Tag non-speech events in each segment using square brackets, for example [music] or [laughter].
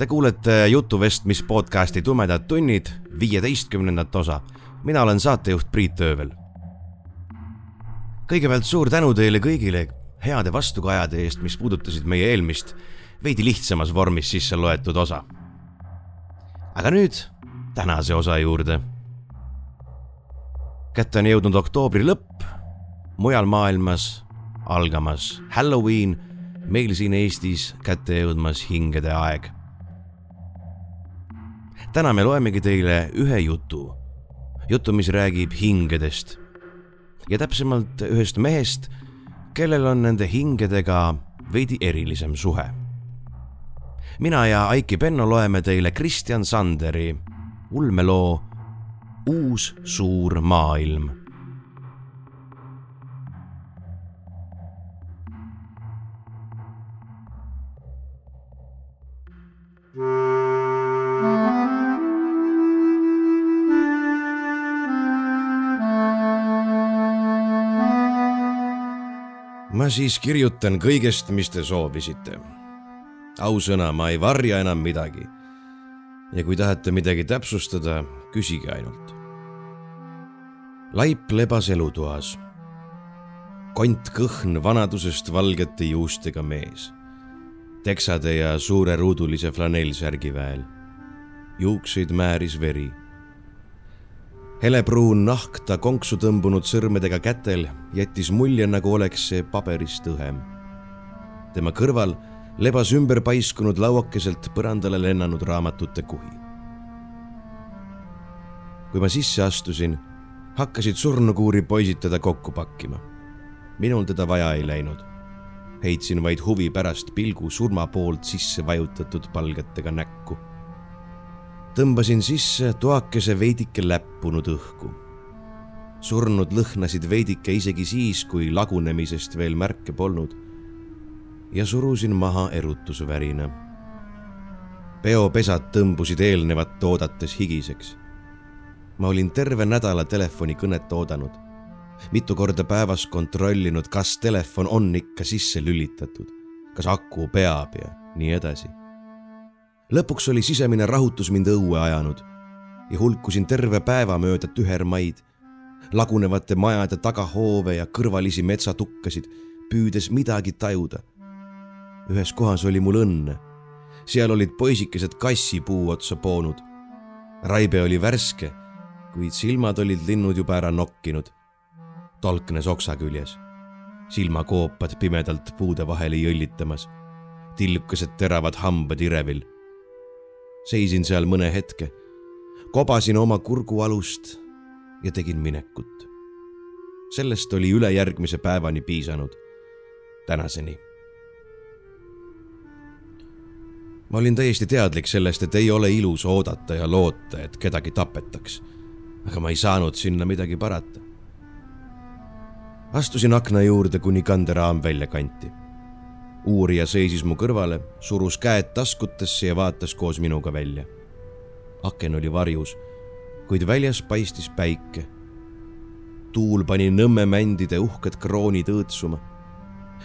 Te kuulete jutuvestmis podcasti Tumedad tunnid viieteistkümnendat osa. mina olen saatejuht Priit Öövel. kõigepealt suur tänu teile kõigile heade vastukajade eest, mis puudutasid meie eelmist veidi lihtsamas vormis sisse loetud osa. aga nüüd tänase osa juurde. kätte on jõudnud oktoobri lõpp, mujal maailmas algamas Halloween meil siin Eestis kätte jõudmas hingede aeg. Täna me loemegi teile ühe jutu, jutu, mis räägib hingedest ja täpsemalt ühest mehest, kellel on nende hingedega veidi erilisem suhe. mina ja Aiki Penno loeme teile Kristjan Sanderi ulmeloo Uus suur maailm ma siis kirjutan kõigest, mis te soovisite. ausõna, ma ei varja enam midagi. ja kui tahate midagi täpsustada, küsige ainult. laip lebas elutoas. kont kõhn vanadusest valgete juustega mees. teksade ja suure ruudulise flanellsärgi väel. juukseid määris veri helepruun nahk ta konksu tõmbunud sõrmedega kätel jättis mulje, nagu oleks see paberist õhem. tema kõrval lebas ümber paiskunud lauakeselt põrandale lennanud raamatute kuhi. kui ma sisse astusin, hakkasid surnukuuri poisid teda kokku pakkima. minul teda vaja ei läinud. heitsin vaid huvi pärast pilgu surma poolt sisse vajutatud palgetega näkku tõmbasin sisse toakese veidike läppunud õhku. surnud lõhnasid veidike isegi siis, kui lagunemisest veel märke polnud. ja surusin maha erutusvärina. peopesad tõmbusid eelnevat oodates higiseks. ma olin terve nädala telefonikõnet oodanud, mitu korda päevas kontrollinud, kas telefon on ikka sisse lülitatud, kas aku peab ja nii edasi lõpuks oli sisemine rahutus mind õue ajanud ja hulkusin terve päeva mööda tühermaid, lagunevate majade tagahoove ja kõrvalisi metsatukkasid, püüdes midagi tajuda. ühes kohas oli mul õnne. seal olid poisikesed kassi puu otsa poonud. raibe oli värske, kuid silmad olid linnud juba ära nokkinud. tolknes oksa küljes, silmakoopad pimedalt puude vahele jõllitamas, tillukesed teravad hambad irevil seisin seal mõne hetke, kobasin oma kurgualust ja tegin minekut. sellest oli ülejärgmise päevani piisanud, tänaseni. ma olin täiesti teadlik sellest, et ei ole ilus oodata ja loota, et kedagi tapetaks. aga ma ei saanud sinna midagi parata. astusin akna juurde, kuni kanderaam välja kanti uurija seisis mu kõrvale, surus käed taskutesse ja vaatas koos minuga välja. aken oli varjus, kuid väljas paistis päike. tuul pani Nõmme mändide uhked kroonid õõtsuma.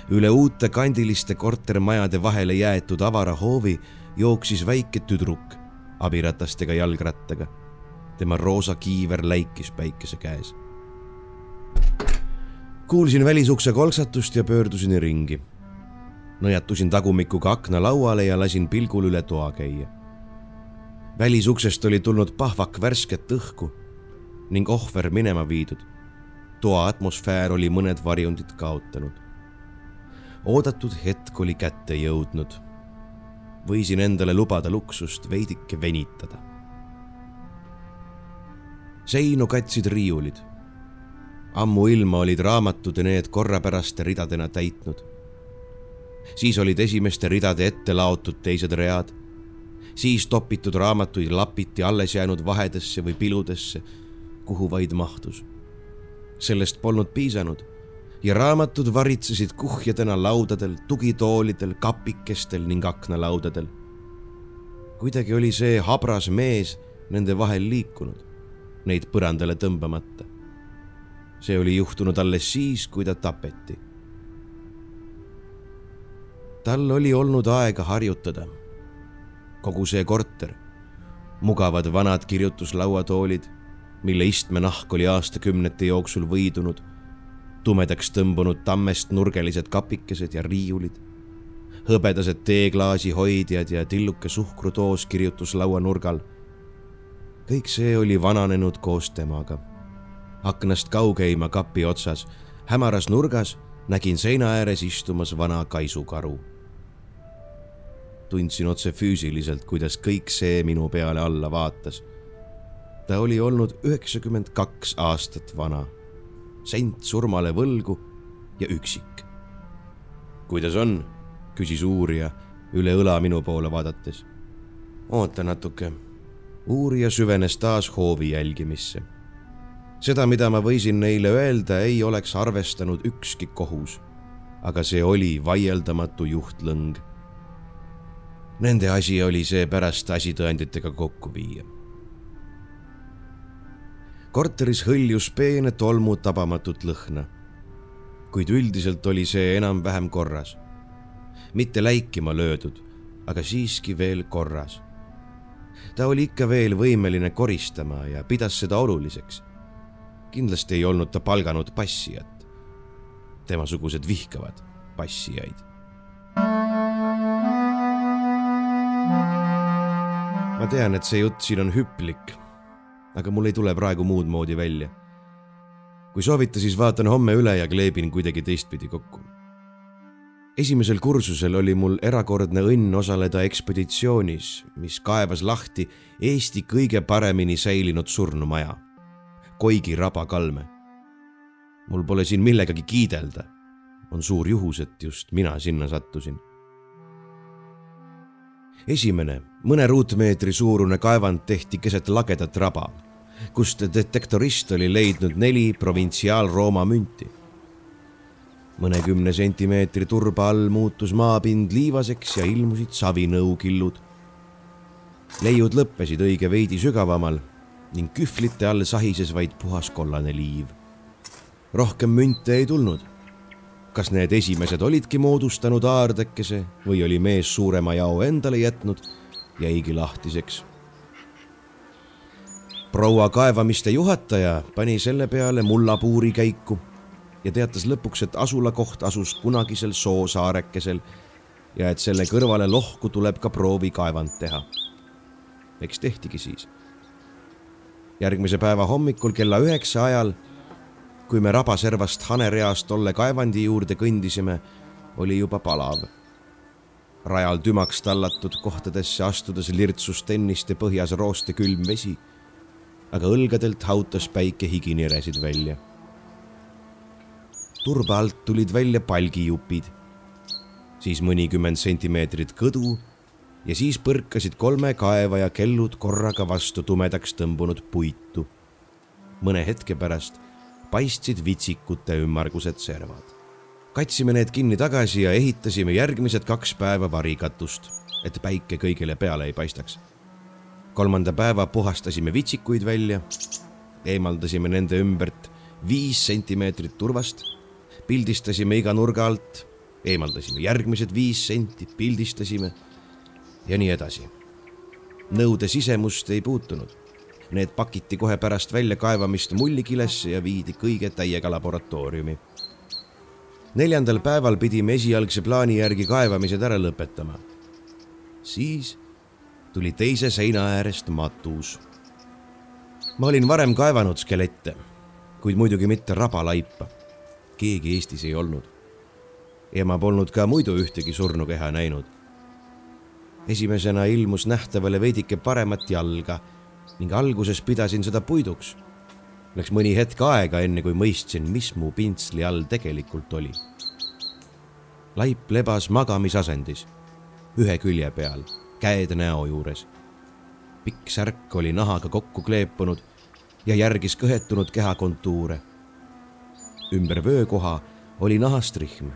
üle uute kandiliste kortermajade vahele jäetud avara hoovi jooksis väike tüdruk abiratastega jalgrattaga. tema roosa kiiver läikis päikese käes. kuulsin välisukse kolksatust ja pöördusin ringi nõjatusin tagumikuga aknalauale ja lasin pilgul üle toa käia. välisuksest oli tulnud pahvak värsket õhku ning ohver minema viidud. toa atmosfäär oli mõned varjundid kaotanud. oodatud hetk oli kätte jõudnud. võisin endale lubada luksust veidike venitada. seinu katsid riiulid. ammuilma olid raamatud need korrapäraste ridadena täitnud siis olid esimeste ridade ette laotud teised read siis topitud raamatuid lapiti alles jäänud vahedesse või piludesse, kuhu vaid mahtus. sellest polnud piisanud ja raamatud varitsesid kuhjadena laudadel, tugitoolidel, kapikestel ning aknalaudadel. kuidagi oli see habras mees nende vahel liikunud, neid põrandale tõmbamata. see oli juhtunud alles siis, kui ta tapeti. Tal oli olnud aega harjutada kogu see korter, mugavad vanad kirjutuslauatoolid, mille istmenahk oli aastakümnete jooksul võidunud, tumedaks tõmbunud tammest nurgelised kapikesed ja riiulid, hõbedased teeklaasi hoidjad ja tilluke suhkrutoos kirjutuslaua nurgal. kõik see oli vananenud koos temaga. aknast kaugeima kapi otsas, hämaras nurgas nägin seina ääres istumas vana kaisukaru tundsin otse füüsiliselt, kuidas kõik see minu peale alla vaatas. ta oli olnud üheksakümmend kaks aastat vana, sent surmale võlgu ja üksik. kuidas on? küsis uurija üle õla minu poole vaadates. oota natuke. uurija süvenes taas hoovi jälgimisse. seda, mida ma võisin neile öelda, ei oleks arvestanud ükski kohus. aga see oli vaieldamatu juhtlõng Nende asi oli seepärast asitõenditega kokku viia. korteris hõljus peene tolmu tabamatut lõhna. kuid üldiselt oli see enam-vähem korras. mitte läikima löödud, aga siiski veel korras. ta oli ikka veel võimeline koristama ja pidas seda oluliseks. kindlasti ei olnud ta palganud passijat. temasugused vihkavad passijaid ma tean, et see jutt siin on hüplik, aga mul ei tule praegu muud moodi välja. kui soovite, siis vaatan homme üle ja kleebin kuidagi teistpidi kokku. esimesel kursusel oli mul erakordne õnn osaleda ekspeditsioonis, mis kaevas lahti Eesti kõige paremini säilinud surnumaja, Koigi rabakalme. mul pole siin millegagi kiidelda. on suur juhus, et just mina sinna sattusin esimene, mõne ruutmeetri suurune kaevand tehti keset lagedat raba, kust detektorist oli leidnud neli provintsiaal-Rooma münti. mõnekümne sentimeetri turba all muutus maapind liivaseks ja ilmusid savinõukillud. leiud lõppesid õige veidi sügavamal ning kühvlite all sahises vaid puhas kollane liiv. rohkem münte ei tulnud kas need esimesed olidki moodustanud aardekese või oli mees suurema jao endale jätnud, jäigi lahtiseks. proua kaevamiste juhataja pani selle peale mullapuuri käiku ja teatas lõpuks, et asulakoht asus kunagisel soosaarekesel ja et selle kõrvale lohku tuleb ka proovikaevand teha. eks tehtigi siis. järgmise päeva hommikul kella üheksa ajal kui me rabaservast hanereast tolle kaevandi juurde kõndisime, oli juba palav. rajal tümaks tallatud kohtadesse astudes lirtsus tenniste põhjas rooste külm vesi, aga õlgadelt hautas päike higiniresid välja. turba alt tulid välja palgijupid, siis mõnikümmend sentimeetrit kõdu ja siis põrkasid kolme kaevaja kellud korraga vastu tumedaks tõmbunud puitu. mõne hetke pärast paistsid vitsikute ümmargused servad. katsime need kinni tagasi ja ehitasime järgmised kaks päeva varikatust, et päike kõigile peale ei paistaks. kolmanda päeva puhastasime vitsikuid välja, eemaldasime nende ümbert viis sentimeetrit turvast, pildistasime iga nurga alt, eemaldasime järgmised viis senti, pildistasime ja nii edasi. nõude sisemust ei puutunud Need pakiti kohe pärast väljakaevamist mullikilesse ja viidi kõige täiega laboratooriumi. neljandal päeval pidime esialgse plaani järgi kaevamised ära lõpetama. siis tuli teise seina äärest matus. ma olin varem kaevanud skelette, kuid muidugi mitte rabalaipa. keegi Eestis ei olnud. ja ma polnud ka muidu ühtegi surnukeha näinud. esimesena ilmus nähtavale veidike paremat jalga ning alguses pidasin seda puiduks. Läks mõni hetk aega, enne kui mõistsin, mis mu pintsli all tegelikult oli. laip lebas magamisasendis, ühe külje peal, käed näo juures. pikk särk oli nahaga kokku kleepunud ja järgis kõhetunud keha kontuure. ümber vöökoha oli nahast rihm.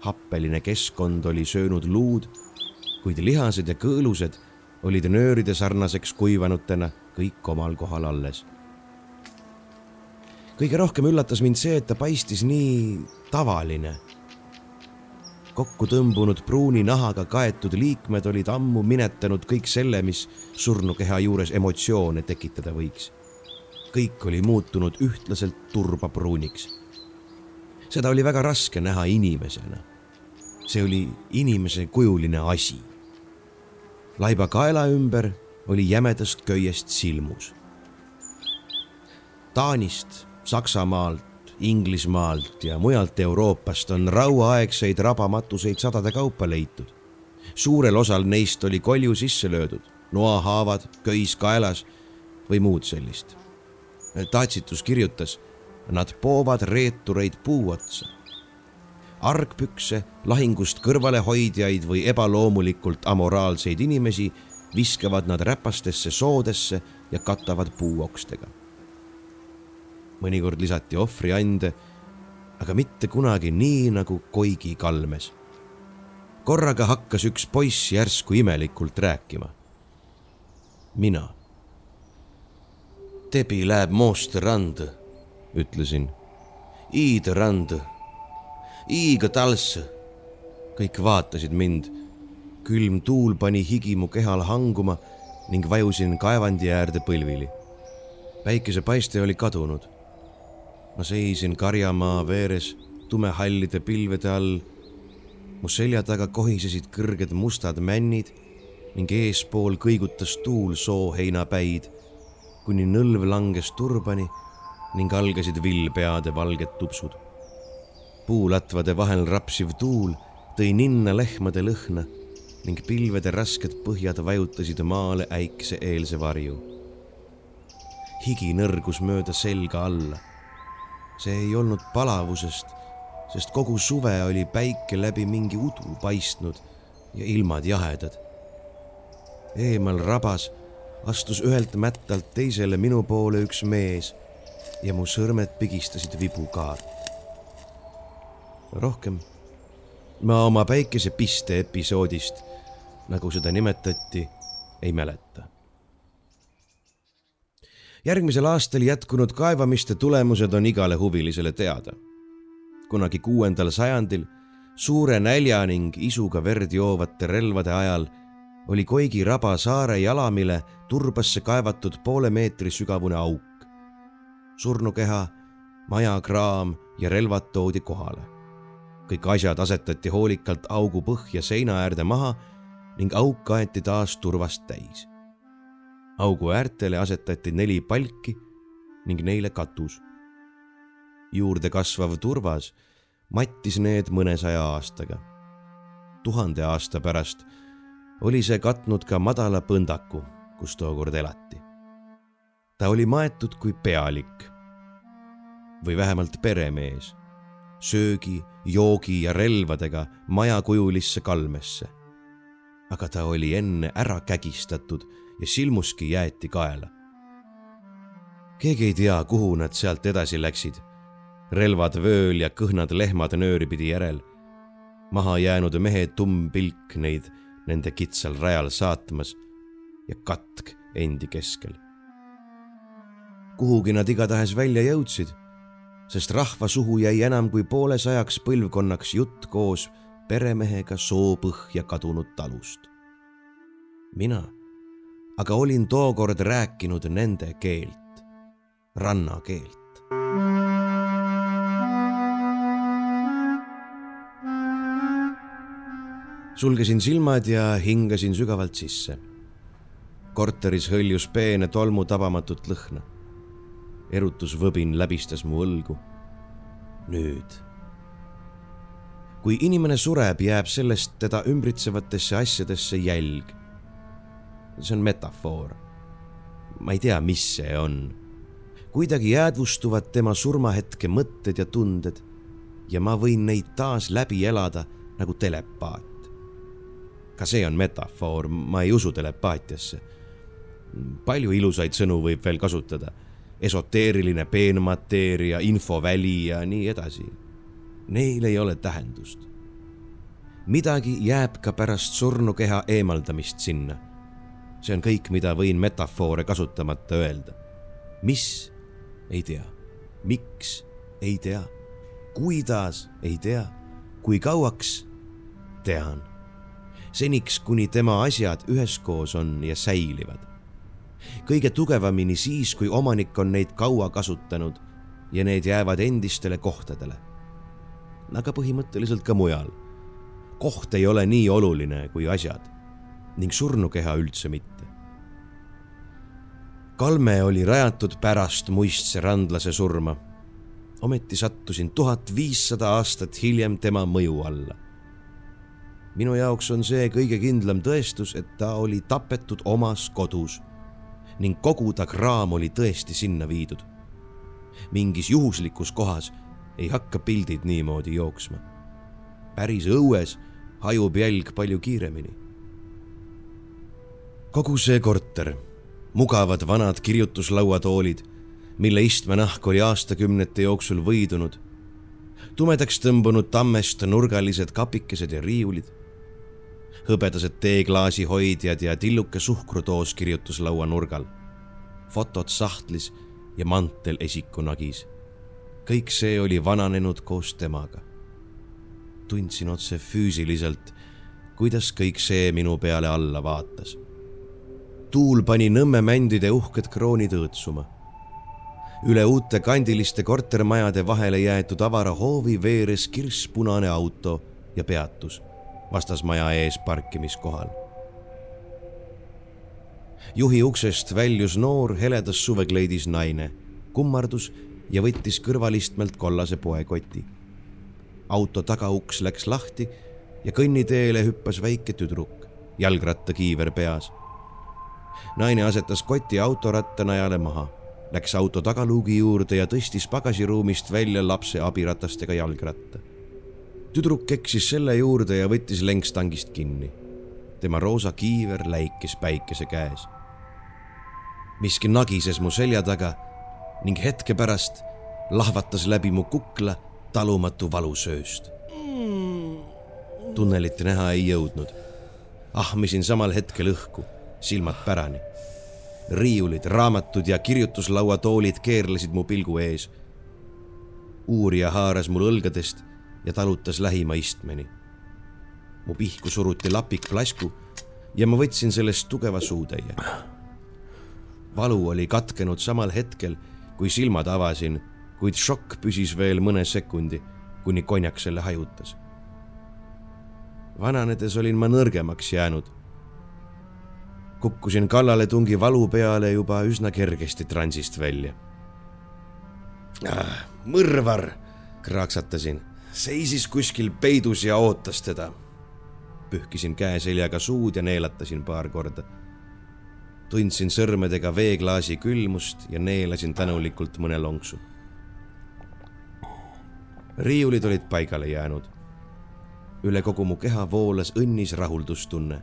happeline keskkond oli söönud luud, kuid lihased ja kõõlused olid nööride sarnaseks kuivanutena kõik omal kohal alles. kõige rohkem üllatas mind see, et ta paistis nii tavaline kokku tõmbunud pruuni nahaga kaetud liikmed olid ammu minetanud kõik selle, mis surnukeha juures emotsioone tekitada võiks. kõik oli muutunud ühtlaselt turbapruuniks. seda oli väga raske näha inimesena. see oli inimese kujuline asi. Laiba kaela ümber oli jämedast köiest silmus. Taanist, Saksamaalt, Inglismaalt ja mujalt Euroopast on rauaaegseid rabamatuseid sadade kaupa leitud. suurel osal neist oli kolju sisse löödud, noahaavad, köis kaelas või muud sellist. Tatsitus kirjutas, nad poovad reetureid puu otsa. Argpükse, lahingust kõrvalehoidjaid või ebaloomulikult amoraalseid inimesi viskavad nad räpastesse soodesse ja katavad puuokstega mõnikord lisati ohvriande, aga mitte kunagi nii nagu Koigi kalmes. korraga hakkas üks poiss järsku imelikult rääkima. mina. Tebi läheb Mooste rand, ütlesin. Iide rand, Iiga talss. kõik vaatasid mind. külm tuul pani higi mu kehal hanguma ning vajusin kaevandi äärde põlvili. päikesepaiste oli kadunud ma seisin karjamaa veeres tumehallide pilvede all. mu selja taga kohisesid kõrged mustad männid ning eespool kõigutas tuul sooheinapäid, kuni nõlv langes turbani ning algasid villpeade valged tupsud. Puulatvade vahel rapsiv tuul tõi ninna lehmade lõhna ning pilvede rasked põhjad vajutasid maale äikse-eelse varju. higi nõrgus mööda selga alla see ei olnud palavusest, sest kogu suve oli päike läbi mingi udu paistnud ja ilmad jahedad. eemal rabas astus ühelt mättalt teisele minu poole üks mees ja mu sõrmed pigistasid vibukaart. Rohkem ma oma päikesepiste episoodist, nagu seda nimetati, ei mäleta järgmisel aastal jätkunud kaevamiste tulemused on igale huvilisele teada. kunagi kuuendal sajandil suure nälja ning isuga verd joovate relvade ajal oli Koigi raba saare jalamile turbasse kaevatud poole meetri sügavune auk. surnukeha, majakraam ja relvad toodi kohale. Kõik asjad asetati hoolikalt augu põhja seina äärde maha ning auk kaeti taas turvast täis augu äärtele asetati neli palki ning neile katus. juurde kasvav turvas mattis need mõnesaja aastaga. tuhande aasta pärast oli see katnud ka madala põndaku, kus tookord elati. ta oli maetud kui pealik või vähemalt peremees, söögi, joogi ja relvadega majakujulisse kalmesse. aga ta oli enne ära kägistatud ja silmuski jäeti kaela. keegi ei tea, kuhu nad sealt edasi läksid. relvad vööl ja kõhnad lehmad nööripidi järel. maha jäänud mehe tumm pilk neid nende kitsal rajal saatmas ja katk endi keskel. kuhugi nad igatahes välja jõudsid, sest rahva suhu jäi enam kui poolesajaks põlvkonnaks jutt koos peremehega soopõhja kadunud talust. mina aga olin tookord rääkinud nende keelt, rannakeelt. sulgesin silmad ja hingasin sügavalt sisse. korteris hõljus peene tolmu tabamatut lõhna. Erutusvõbin läbistas mu õlgu. nüüd. kui inimene sureb, jääb sellest teda ümbritsevatesse asjadesse jälg see on metafoor. ma ei tea, mis see on. kuidagi jäädvustuvad tema surmahetke mõtted ja tunded ja ma võin neid taas läbi elada nagu telepaat. ka see on metafoor, ma ei usu telepaatiasse. palju ilusaid sõnu võib veel kasutada. Esoteeriline peenmateeria, infoväli ja nii edasi. Neil ei ole tähendust. midagi jääb ka pärast surnukeha eemaldamist sinna. see on kõik, mida võin metafoore kasutamata öelda. mis? ei tea. miks? ei tea. kuidas? ei tea. kui kauaks? tean seniks, kuni tema asjad üheskoos on ja säilivad. Kõige tugevamini siis, kui omanik on neid kaua kasutanud ja need jäävad endistele kohtadele. aga põhimõtteliselt ka mujal. koht ei ole nii oluline kui asjad ning surnukeha üldse mitte. kalme oli rajatud pärast muistse randlase surma. ometi sattusin tuhat viissada aastat hiljem tema mõju alla minu jaoks on see kõige kindlam tõestus, et ta oli tapetud omas kodus ning kogu ta kraam oli tõesti sinna viidud. mingis juhuslikus kohas ei hakka pildid niimoodi jooksma. päris õues hajub jälg palju kiiremini. kogu see korter, mugavad vanad kirjutuslauatoolid, mille istmenahk oli aastakümnete jooksul võidunud, tumedaks tõmbunud tammest nurgalised kapikesed ja riiulid, hõbedased teeklaasi hoidjad ja tilluke suhkrutoos kirjutuslaua nurgal. fotod sahtlis ja mantel esikunagis. kõik see oli vananenud koos temaga. tundsin otse füüsiliselt, kuidas kõik see minu peale alla vaatas. tuul pani Nõmme mändide uhked kroonid õõtsuma üle uute kandiliste kortermajade vahele jäetud avara hoovi veeres kirspunane auto ja peatus vastasmaja ees parkimiskohal. juhi uksest väljus noor heledas suvekleidis naine, kummardus ja võttis kõrvalistmelt kollase poekoti. auto tagauks läks lahti ja kõnniteele hüppas väike tüdruk, jalgrattakiiver peas. naine asetas koti autoratta najale maha, läks auto tagaluugi juurde ja tõstis pagasiruumist välja lapse abiratastega jalgratta tüdruk eksis selle juurde ja võttis lenkstangist kinni. tema roosa kiiver läikis päikese käes. miski nagises mu selja taga ning hetke pärast lahvatas läbi mu kukla talumatu valusööst. tunnelit näha ei jõudnud. ahmisin samal hetkel õhku, silmad pärani. riiulid, raamatud ja kirjutuslauatoolid keerlesid mu pilgu ees. uurija haaras mul õlgadest ja talutas lähima istmeni. mu pihku suruti lapik plasku ja ma võtsin sellest tugeva suutäie. valu oli katkenud samal hetkel, kui silmad avasin, kuid šokk püsis veel mõne sekundi, kuni konjak selle hajutas. vananedes olin ma nõrgemaks jäänud. kukkusin kallaletungi valu peale juba üsna kergesti transist välja ah,. mõrvar, kraaksatasin seisis kuskil peidus ja ootas teda. pühkisin käeseljaga suud ja neelatasin paar korda. tundsin sõrmedega veeklaasi külmust ja neelasin tänulikult mõne lonksu. riiulid olid paigale jäänud. üle kogu mu keha voolas õnnis rahuldustunne.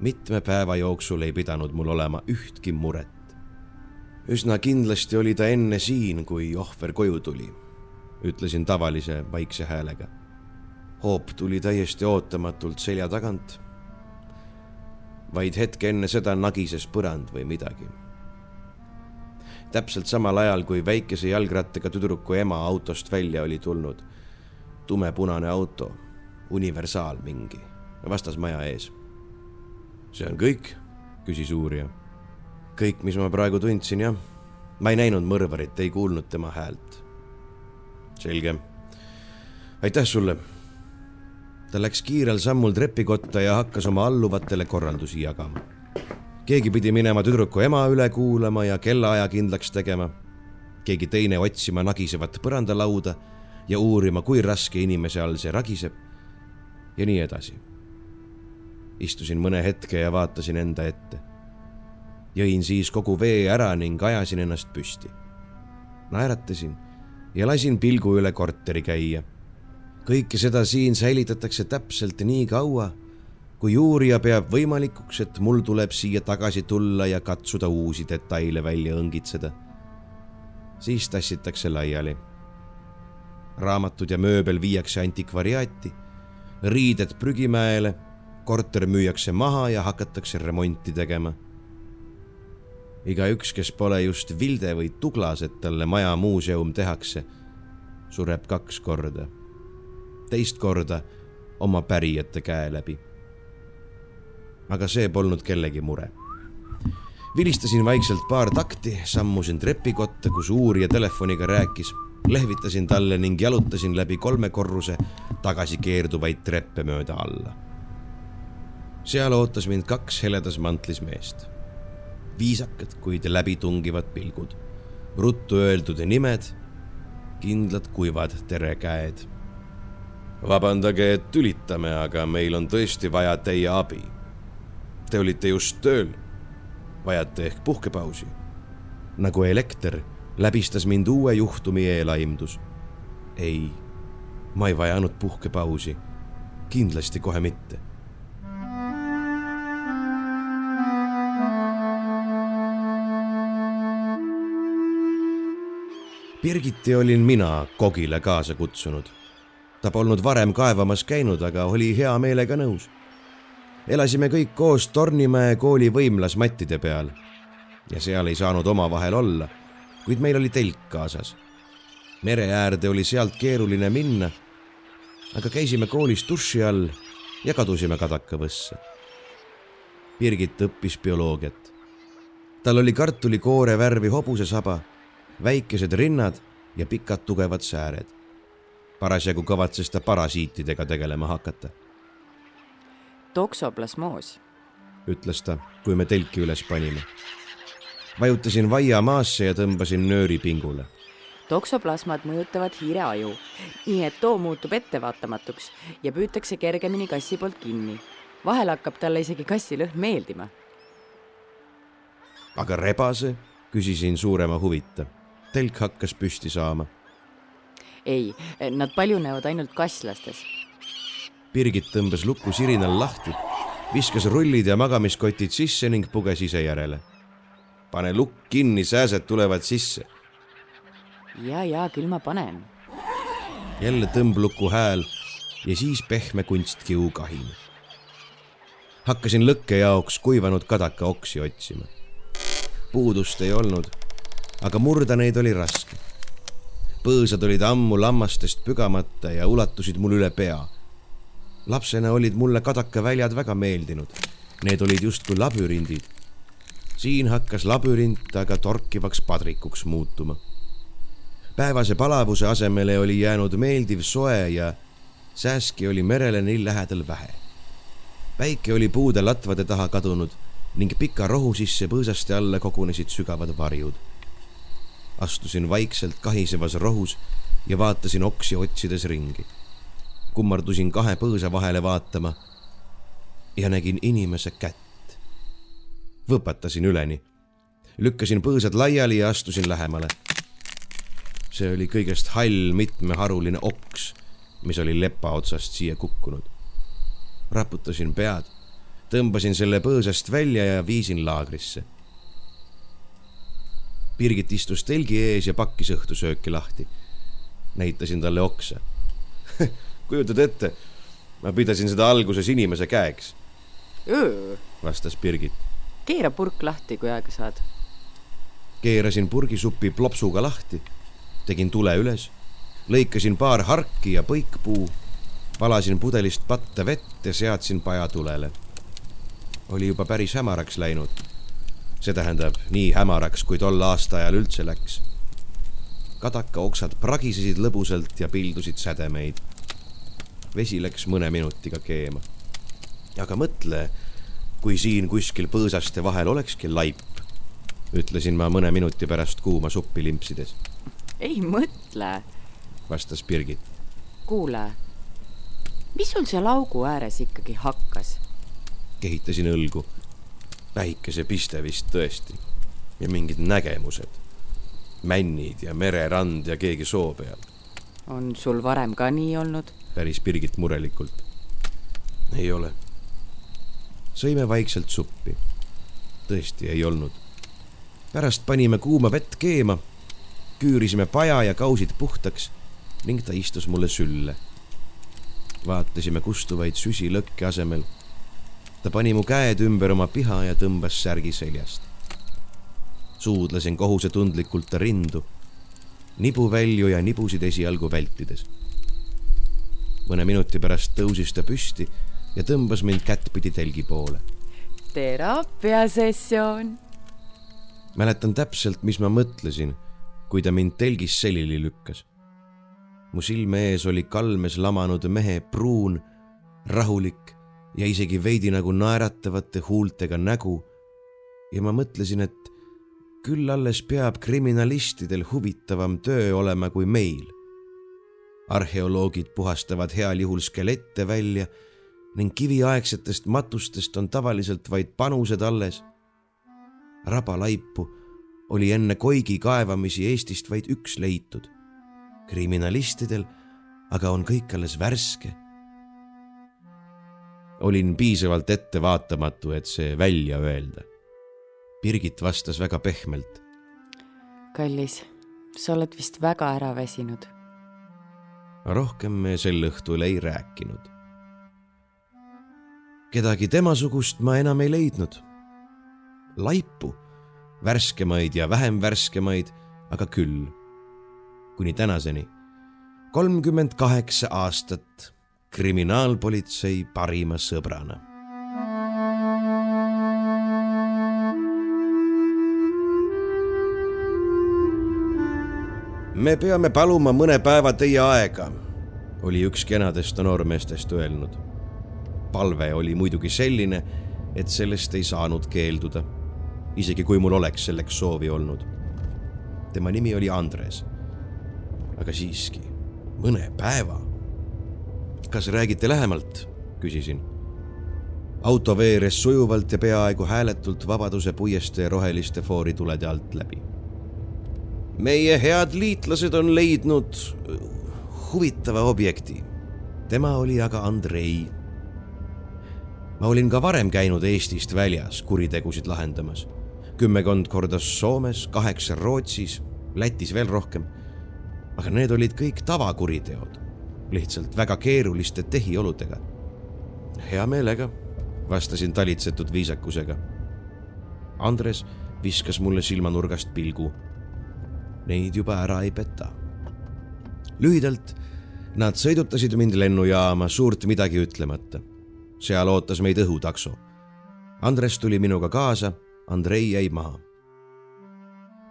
mitme päeva jooksul ei pidanud mul olema ühtki muret. üsna kindlasti oli ta enne siin, kui ohver koju tuli ütlesin tavalise vaikse häälega. hoop tuli täiesti ootamatult selja tagant. vaid hetke enne seda nagises põrand või midagi. täpselt samal ajal, kui väikese jalgrattaga tüdruku ema autost välja oli tulnud. tumepunane auto, universaal mingi, vastas maja ees. see on kõik, küsis uurija. kõik, mis ma praegu tundsin, jah. ma ei näinud mõrvarit, ei kuulnud tema häält selge. aitäh sulle. ta läks kiirel sammul trepikotta ja hakkas oma alluvatele korraldusi jagama. keegi pidi minema tüdruku ema üle kuulama ja kellaaja kindlaks tegema. keegi teine otsima nagisevat põrandalauda ja uurima, kui raske inimese all see ragiseb. ja nii edasi. istusin mõne hetke ja vaatasin enda ette. jõin siis kogu vee ära ning ajasin ennast püsti. naeratasin ja lasin pilgu üle korteri käia. kõike seda siin säilitatakse täpselt nii kaua, kui uurija peab võimalikuks, et mul tuleb siia tagasi tulla ja katsuda uusi detaile välja õngitseda, siis tassitakse laiali. raamatud ja mööbel viiakse antikvariaati, riided prügimäele, korter müüakse maha ja hakatakse remonti tegema igaüks, kes pole just Vilde või Tuglas, et talle maja muuseum tehakse, sureb kaks korda. teist korda oma pärijate käe läbi. aga see polnud kellegi mure. vilistasin vaikselt paar takti, sammusin trepikotta, kus uurija telefoniga rääkis, lehvitasin talle ning jalutasin läbi kolme korruse tagasi keerduvaid treppe mööda alla. seal ootas mind kaks heledas mantlis meest viisakad, kuid läbitungivad pilgud. ruttu öeldud nimed, kindlad kuivad terekäed. vabandage, et tülitame, aga meil on tõesti vaja teie abi. Te olite just tööl. vajate ehk puhkepausi? nagu elekter läbistas mind uue juhtumi eelaimdus. ei, ma ei vajanud puhkepausi. kindlasti kohe mitte Birgiti olin mina kogile kaasa kutsunud. ta polnud varem kaevamas käinud, aga oli hea meelega nõus. elasime kõik koos Tornimäe kooli võimlas mattide peal ja seal ei saanud omavahel olla, kuid meil oli telk kaasas. mere äärde oli sealt keeruline minna, aga käisime koolis duši all ja kadusime Kadakavõsse. Birgit õppis bioloogiat. tal oli kartulikoore värvi hobusesaba väikesed rinnad ja pikad tugevad sääred. parasjagu kavatses ta parasiitidega tegelema hakata. toksoplasmoos, ütles ta, kui me telki üles panime. vajutasin vaia maasse ja tõmbasin nööri pingule toksoplasmad mõjutavad hiire aju, nii et too muutub ettevaatamatuks ja püütakse kergemini kassi poolt kinni. vahel hakkab talle isegi kassi lõhn meeldima. aga rebase? küsisin suurema huvita telk hakkas püsti saama. ei, nad paljunevad ainult kasslastes. Birgit tõmbas luku sirinal lahti, viskas rullid ja magamiskotid sisse ning puges ise järele. pane lukk kinni, sääsed tulevad sisse. ja, ja küll ma panen. jälle tõmbluku hääl ja siis pehme kunstkiu kahin. hakkasin lõkke jaoks kuivanud kadaka oksi otsima. puudust ei olnud aga murda neid oli raske. põõsad olid ammu lammastest pügamata ja ulatusid mul üle pea. lapsena olid mulle kadakaväljad väga meeldinud. Need olid justkui labürindid. siin hakkas labürint aga torkivaks padrikuks muutuma. päevase palavuse asemele oli jäänud meeldiv soe ja sääski oli merele nii lähedal vähe. päike oli puude latvade taha kadunud ning pika rohu sisse põõsaste alla kogunesid sügavad varjud astusin vaikselt kahisevas rohus ja vaatasin oksi otsides ringi. kummardusin kahe põõsa vahele vaatama ja nägin inimese kätt. võpatasin üleni, lükkasin põõsad laiali ja astusin lähemale. see oli kõigest hall mitmeharuline oks, mis oli lepa otsast siia kukkunud. raputasin pead, tõmbasin selle põõsast välja ja viisin laagrisse Birgit istus telgi ees ja pakkis õhtusööki lahti. näitasin talle oksa [laughs] kujutad ette, ma pidasin seda alguses inimese käeks. vastas Birgit. keera purk lahti, kui aega saad. keerasin purgisupi plopsuga lahti, tegin tule üles, lõikasin paar harki ja põikpuu, valasin pudelist patta vett ja seadsin paja tulele. oli juba päris hämaraks läinud see tähendab nii hämaraks, kui tol aastaajal üldse läks. kadaka oksad pragisesid lõbusalt ja pildusid sädemeid. vesi läks mõne minutiga keema. aga mõtle, kui siin kuskil põõsaste vahel olekski laip, ütlesin ma mõne minuti pärast kuuma suppi limpsides. ei mõtle, vastas Birgit. kuule, mis sul seal augu ääres ikkagi hakkas? kehitasin õlgu päikesepiste vist tõesti ja mingid nägemused, männid ja mererand ja keegi soo peal. on sul varem ka nii olnud? päris Birgit murelikult. ei ole. sõime vaikselt suppi. tõesti ei olnud. pärast panime kuuma vett keema, küürisime paja ja kausid puhtaks ning ta istus mulle sülle. vaatasime kustuvaid süsi lõkke asemel. Ta pani mu käed ümber oma piha ja tõmbas särgi seljast. suudlesin kohusetundlikult ta rindu, nibuvälju ja nibusid esialgu vältides. mõne minuti pärast tõusis ta püsti ja tõmbas mind kättpidi telgi poole. teraapiasessioon. mäletan täpselt, mis ma mõtlesin, kui ta mind telgis selili lükkas. mu silme ees oli kalmes lamanud mehe pruun, rahulik ja isegi veidi nagu naeratavate huultega nägu. ja ma mõtlesin, et küll alles peab kriminalistidel huvitavam töö olema kui meil. arheoloogid puhastavad heal juhul skelette välja ning kiviaegsetest matustest on tavaliselt vaid panused alles. rabalaipu oli enne koigi kaevamisi Eestist vaid üks leitud. kriminalistidel aga on kõik alles värske. Olin piisavalt ettevaatamatu, et see välja öelda. Birgit vastas väga pehmelt. kallis, sa oled vist väga ära väsinud. rohkem me sel õhtul ei rääkinud kedagi temasugust ma enam ei leidnud. laipu, värskemaid ja vähem värskemaid, aga küll. kuni tänaseni. kolmkümmend kaheksa aastat kriminaalpolitsei parima sõbrana me peame paluma mõne päeva teie aega, oli üks kenadest noormeestest öelnud palve oli muidugi selline, et sellest ei saanud keelduda, isegi kui mul oleks selleks soovi olnud. tema nimi oli Andres. aga siiski, mõne päeva. Kas räägite lähemalt? küsisin. auto veeres sujuvalt ja peaaegu hääletult Vabaduse puiestee roheliste fooritulede alt läbi. meie head liitlased on leidnud huvitava objekti. tema oli aga Andrei ma olin ka varem käinud Eestist väljas kuritegusid lahendamas. kümmekond korda Soomes, kaheksa Rootsis, Lätis veel rohkem. aga need olid kõik tavakuriteod, lihtsalt väga keeruliste tehioludega. hea meelega, vastasin talitsetud viisakusega. Andres viskas mulle silmanurgast pilgu. Neid juba ära ei peta. lühidalt, nad sõidutasid mind lennujaama suurt midagi ütlemata seal ootas meid õhutakso. Andres tuli minuga kaasa, Andrei jäi maha.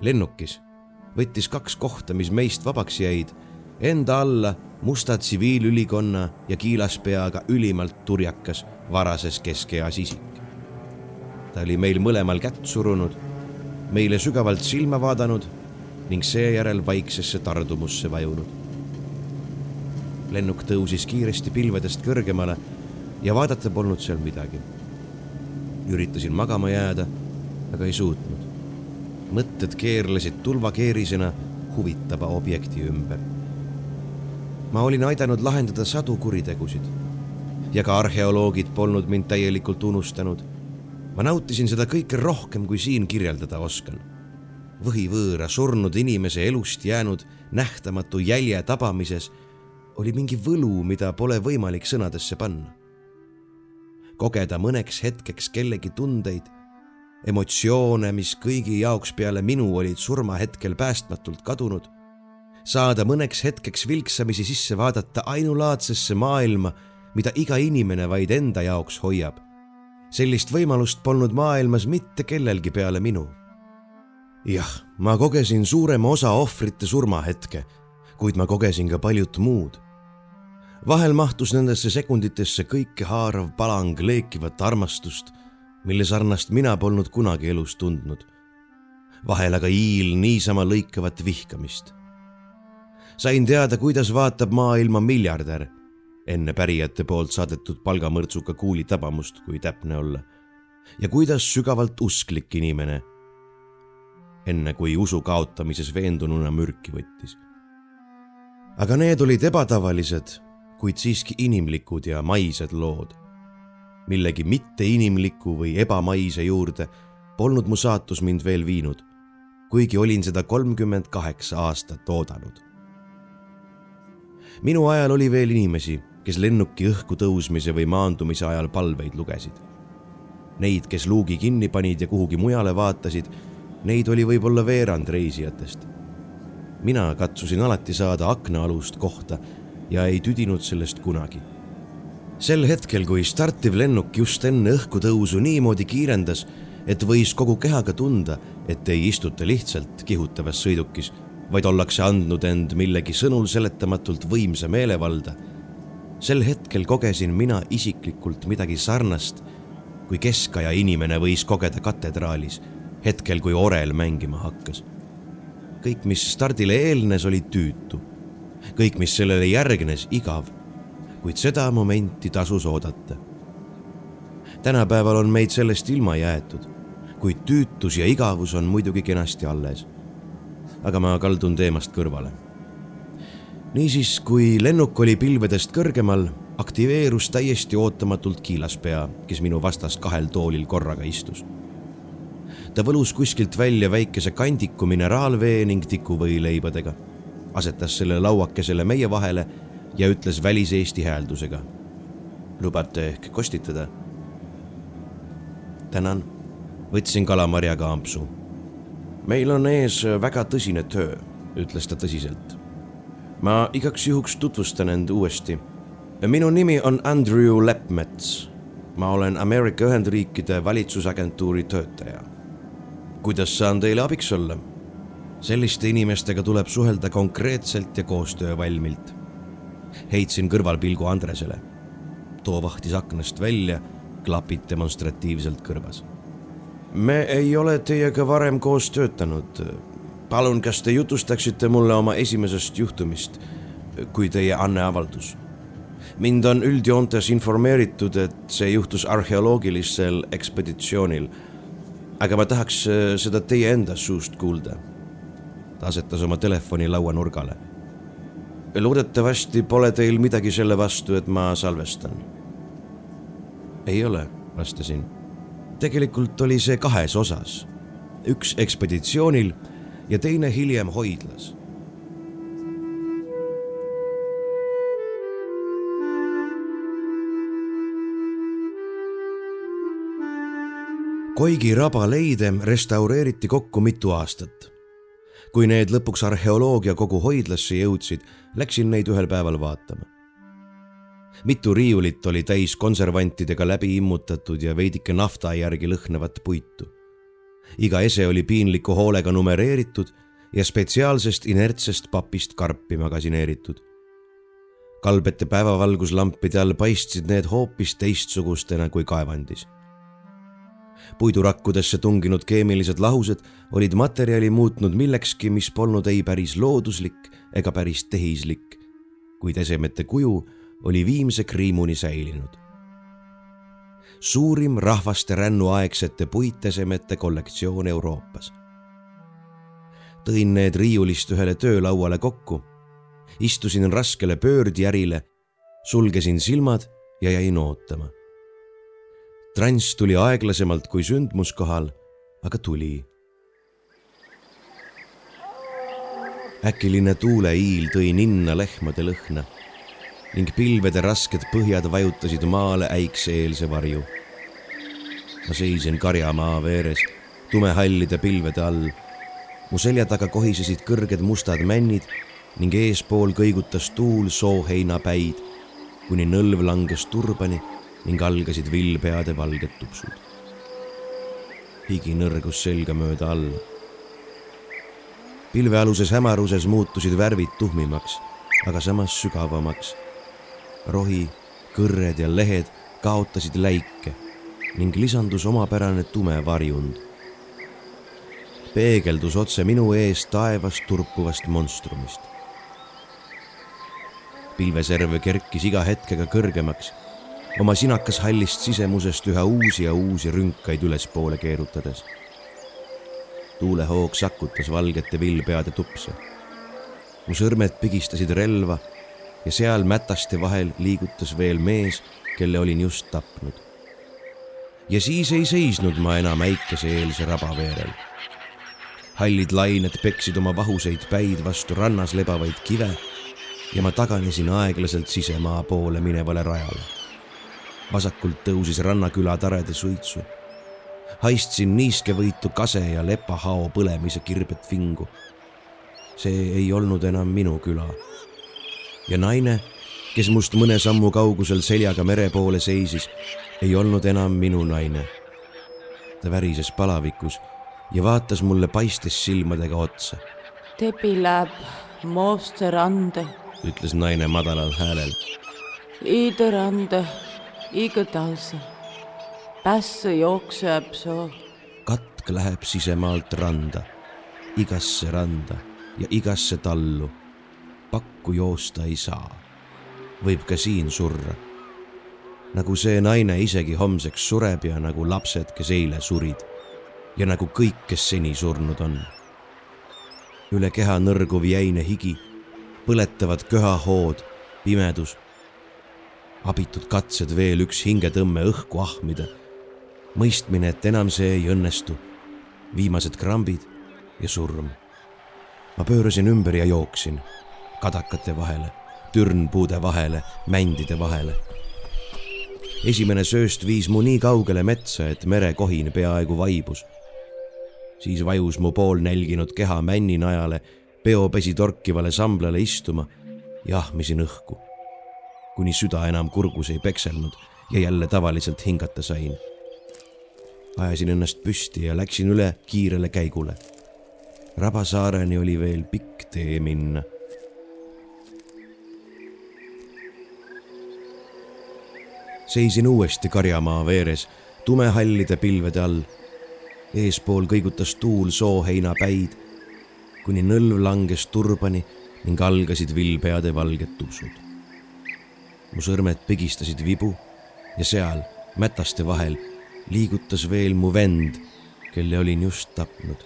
lennukis võttis kaks kohta, mis meist vabaks jäid, enda alla musta tsiviilülikonna ja kiilaspeaga ülimalt turjakas varases keskeas isik. ta oli meil mõlemal kätt surunud, meile sügavalt silma vaadanud ning seejärel vaiksesse tardumusse vajunud. lennuk tõusis kiiresti pilvedest kõrgemale ja vaadata polnud seal midagi. üritasin magama jääda, aga ei suutnud. mõtted keerlesid tulvakeerisena huvitava objekti ümber. Ma olin aidanud lahendada sadu kuritegusid ja ka arheoloogid polnud mind täielikult unustanud. ma nautisin seda kõike rohkem, kui siin kirjeldada oskan. võhivõõra surnud inimese elust jäänud nähtamatu jälje tabamises oli mingi võlu, mida pole võimalik sõnadesse panna kogeda mõneks hetkeks kellegi tundeid, emotsioone, mis kõigi jaoks peale minu olid surmahetkel päästmatult kadunud, saada mõneks hetkeks vilksamisi sisse vaadata ainulaadsesse maailma, mida iga inimene vaid enda jaoks hoiab. sellist võimalust polnud maailmas mitte kellelgi peale minu. jah, ma kogesin suurema osa ohvrite surmahetke, kuid ma kogesin ka paljut muud vahel mahtus nendesse sekunditesse kõikehaarav palang leekivat armastust, mille sarnast mina polnud kunagi elus tundnud. vahel aga hiil niisama lõikavat vihkamist. Sain teada, kuidas vaatab maailma miljardär enne pärijate poolt saadetud palgamõrtsuka kuuli tabamust, kui täpne olla, ja kuidas sügavalt usklik inimene enne kui usu kaotamises veendununa mürki võttis. aga need olid ebatavalised kuid siiski inimlikud ja maised lood. millegi mitteinimliku või ebamaise juurde polnud mu saatus mind veel viinud, kuigi olin seda kolmkümmend kaheksa aastat oodanud. Minu ajal oli veel inimesi, kes lennuki õhku tõusmise või maandumise ajal palveid lugesid. Neid, kes luugi kinni panid ja kuhugi mujale vaatasid, neid oli võib-olla veerand reisijatest. mina katsusin alati saada aknaalust kohta ja ei tüdinud sellest kunagi sel hetkel, kui startiv lennuk just enne õhkutõusu niimoodi kiirendas, et võis kogu kehaga tunda, et ei istuta lihtsalt kihutavas sõidukis, vaid ollakse andnud end millegi sõnul seletamatult võimsa meelevalda. sel hetkel kogesin mina isiklikult midagi sarnast, kui keskaja inimene võis kogeda katedraalis, hetkel kui orel mängima hakkas. kõik, mis stardile eelnes, oli tüütu. kõik, mis sellele järgnes, igav kuid seda momenti tasus oodata. tänapäeval on meid sellest ilma jäetud, kuid tüütus ja igavus on muidugi kenasti alles. Aga ma kaldun teemast kõrvale. niisiis, kui lennuk oli pilvedest kõrgemal, aktiveerus täiesti ootamatult kiilaspea, kes minu vastas kahel toolil korraga istus ta võlus kuskilt välja väikese kandiku mineraalvee ning tikuvõileibadega, asetas selle lauakesele meie vahele ja ütles väliseesti hääldusega. lubate ehk kostitada? tänan, võtsin kalamarjaga ampsu. Meil on ees väga tõsine töö, ütles ta tõsiselt. ma igaks juhuks tutvustan end uuesti. minu nimi on Andrew Leppmets. ma olen Ameerika Ühendriikide valitsusagentuuri töötaja. kuidas saan teile abiks olla? selliste inimestega tuleb suhelda konkreetselt ja koostöövalmilt heitsin kõrvalpilgu Andresele. too vahtis aknast välja, klapid demonstratiivselt kõrvas. Me ei ole teiega varem koos töötanud. palun, kas te jutustaksite mulle oma esimesest juhtumist, kui teie anneavaldus? mind on üldjoontes informeeritud, et see juhtus arheoloogilisel ekspeditsioonil. aga ma tahaks äh, seda teie enda suust kuulda. ta asetas oma telefoni lauanurgale loodetavasti pole teil midagi selle vastu, et ma salvestan. ei ole, vastasin. Tegelikult oli see kahes osas. üks ekspeditsioonil ja teine hiljem hoidlas Koigi raba leide restaureeriti kokku mitu aastat kui need lõpuks arheoloogiakogu hoidlasse jõudsid, läksin neid ühel päeval vaatama. Mitu riiulit oli täis konservantidega läbi immutatud ja veidike nafta järgi lõhnavat puitu. iga ese oli piinliku hoolega numereeritud ja spetsiaalsest inertsest papist karpi magasineeritud. kalbete päevavalguslampide all paistsid need hoopis teistsugustena kui kaevandis puidurakkudesse tunginud keemilised lahused olid materjali muutnud millekski, mis polnud ei päris looduslik ega päris tehislik, kuid esemete kuju oli viimse kriimuni säilinud. suurim rahvaste rännuaegsete puitesemete kollektsioon Euroopas. tõin need riiulist ühele töölauale kokku, istusin raskele pöördjärile, sulgesin silmad ja jäin ootama transs tuli aeglasemalt kui sündmuskohal, aga tuli. äkiline tuuleiil tõi ninna lehmade lõhna ning pilvede rasked põhjad vajutasid maale äikse-eelse varju. ma seisin karjamaa veeres tumehallide pilvede all. mu selja taga kohisesid kõrged mustad männid ning eespool kõigutas tuul sooheinapäid, kuni nõlv langes turbani ning algasid villpeade valged tupsud. higi nõrgus selga mööda alla. pilvealuses hämaruses muutusid värvid tuhmimaks, aga samas sügavamaks. Rohi, kõrred ja lehed kaotasid läike ning lisandus omapärane tume varjund. peegeldus otse minu ees taevast turpuvast monstrumist. pilveserv kerkis iga hetkega kõrgemaks oma sinakas hallist sisemusest üha uusi ja uusi rünkaid ülespoole keerutades. tuulehoog sakutas valgete villpeade tupse. mu sõrmed pigistasid relva ja seal mätaste vahel liigutas veel mees, kelle olin just tapnud. ja siis ei seisnud ma enam äikeseeelse raba veerel. hallid lained peksid oma vahuseid päid vastu rannas lebavaid kive ja ma taganesin aeglaselt sisemaa poole minevale rajale. vasakult tõusis rannaküla tarede suitsu. haistsin niiskevõitu kase ja lepahao põlemise kirbet vingu. see ei olnud enam minu küla. Ja naine, kes must mõne sammu kaugusel seljaga mere poole seisis, ei olnud enam minu naine. ta värises palavikus ja vaatas mulle paistes silmadega otsa. Tepi läheb Mooste rande ütles naine madalal häälel. Iide rande, iga talse, pässe jookseb soo. katk läheb sisemaalt randa, igasse randa ja igasse tallu. Pakku joosta ei saa. võib ka siin surra. nagu see naine isegi homseks sureb ja nagu lapsed, kes eile surid ja nagu kõik, kes seni surnud on. üle keha nõrguv jäine higi põletavad köhahood, pimedus, abitud katsed veel üks hingetõmme õhku ahmida, mõistmine, et enam see ei õnnestu, viimased krambid ja surm. ma pöörasin ümber ja jooksin kadakate vahele, türnpuude vahele, mändide vahele. esimene sööst viis mu nii kaugele metsa, et merekohin peaaegu vaibus. siis vajus mu poolnälginud keha männinajale peopesi torkivale samblale istuma ja ahmisin õhku, kuni süda enam kurgus ei pekselnud ja jälle tavaliselt hingata sain. ajasin ennast püsti ja läksin üle kiirele käigule. Rabasaareni oli veel pikk tee minna. Seisin uuesti karjamaa veeres tumehallide pilvede all. eespool kõigutas tuul sooheinapäid kuni nõlv langes turbani ning algasid villpeade valged tupsud. mu sõrmed pigistasid vibu ja seal, mätaste vahel, liigutas veel mu vend, kelle olin just tapnud.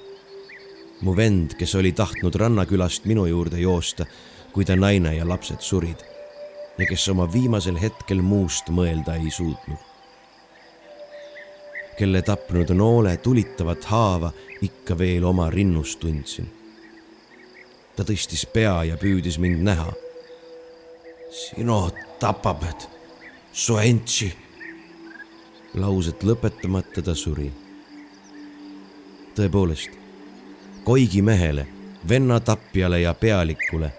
mu vend, kes oli tahtnud rannakülast minu juurde joosta, kui ta naine ja lapsed surid ja kes oma viimasel hetkel muust mõelda ei suutnud. kelle tapnud noole tulitavat haava ikka veel oma rinnus tundsin ta tõstis pea ja püüdis mind näha. sinu tapab, su entsi. lauset lõpetamata ta suri. tõepoolest, Koigi mehele, venna tapjale ja pealikule,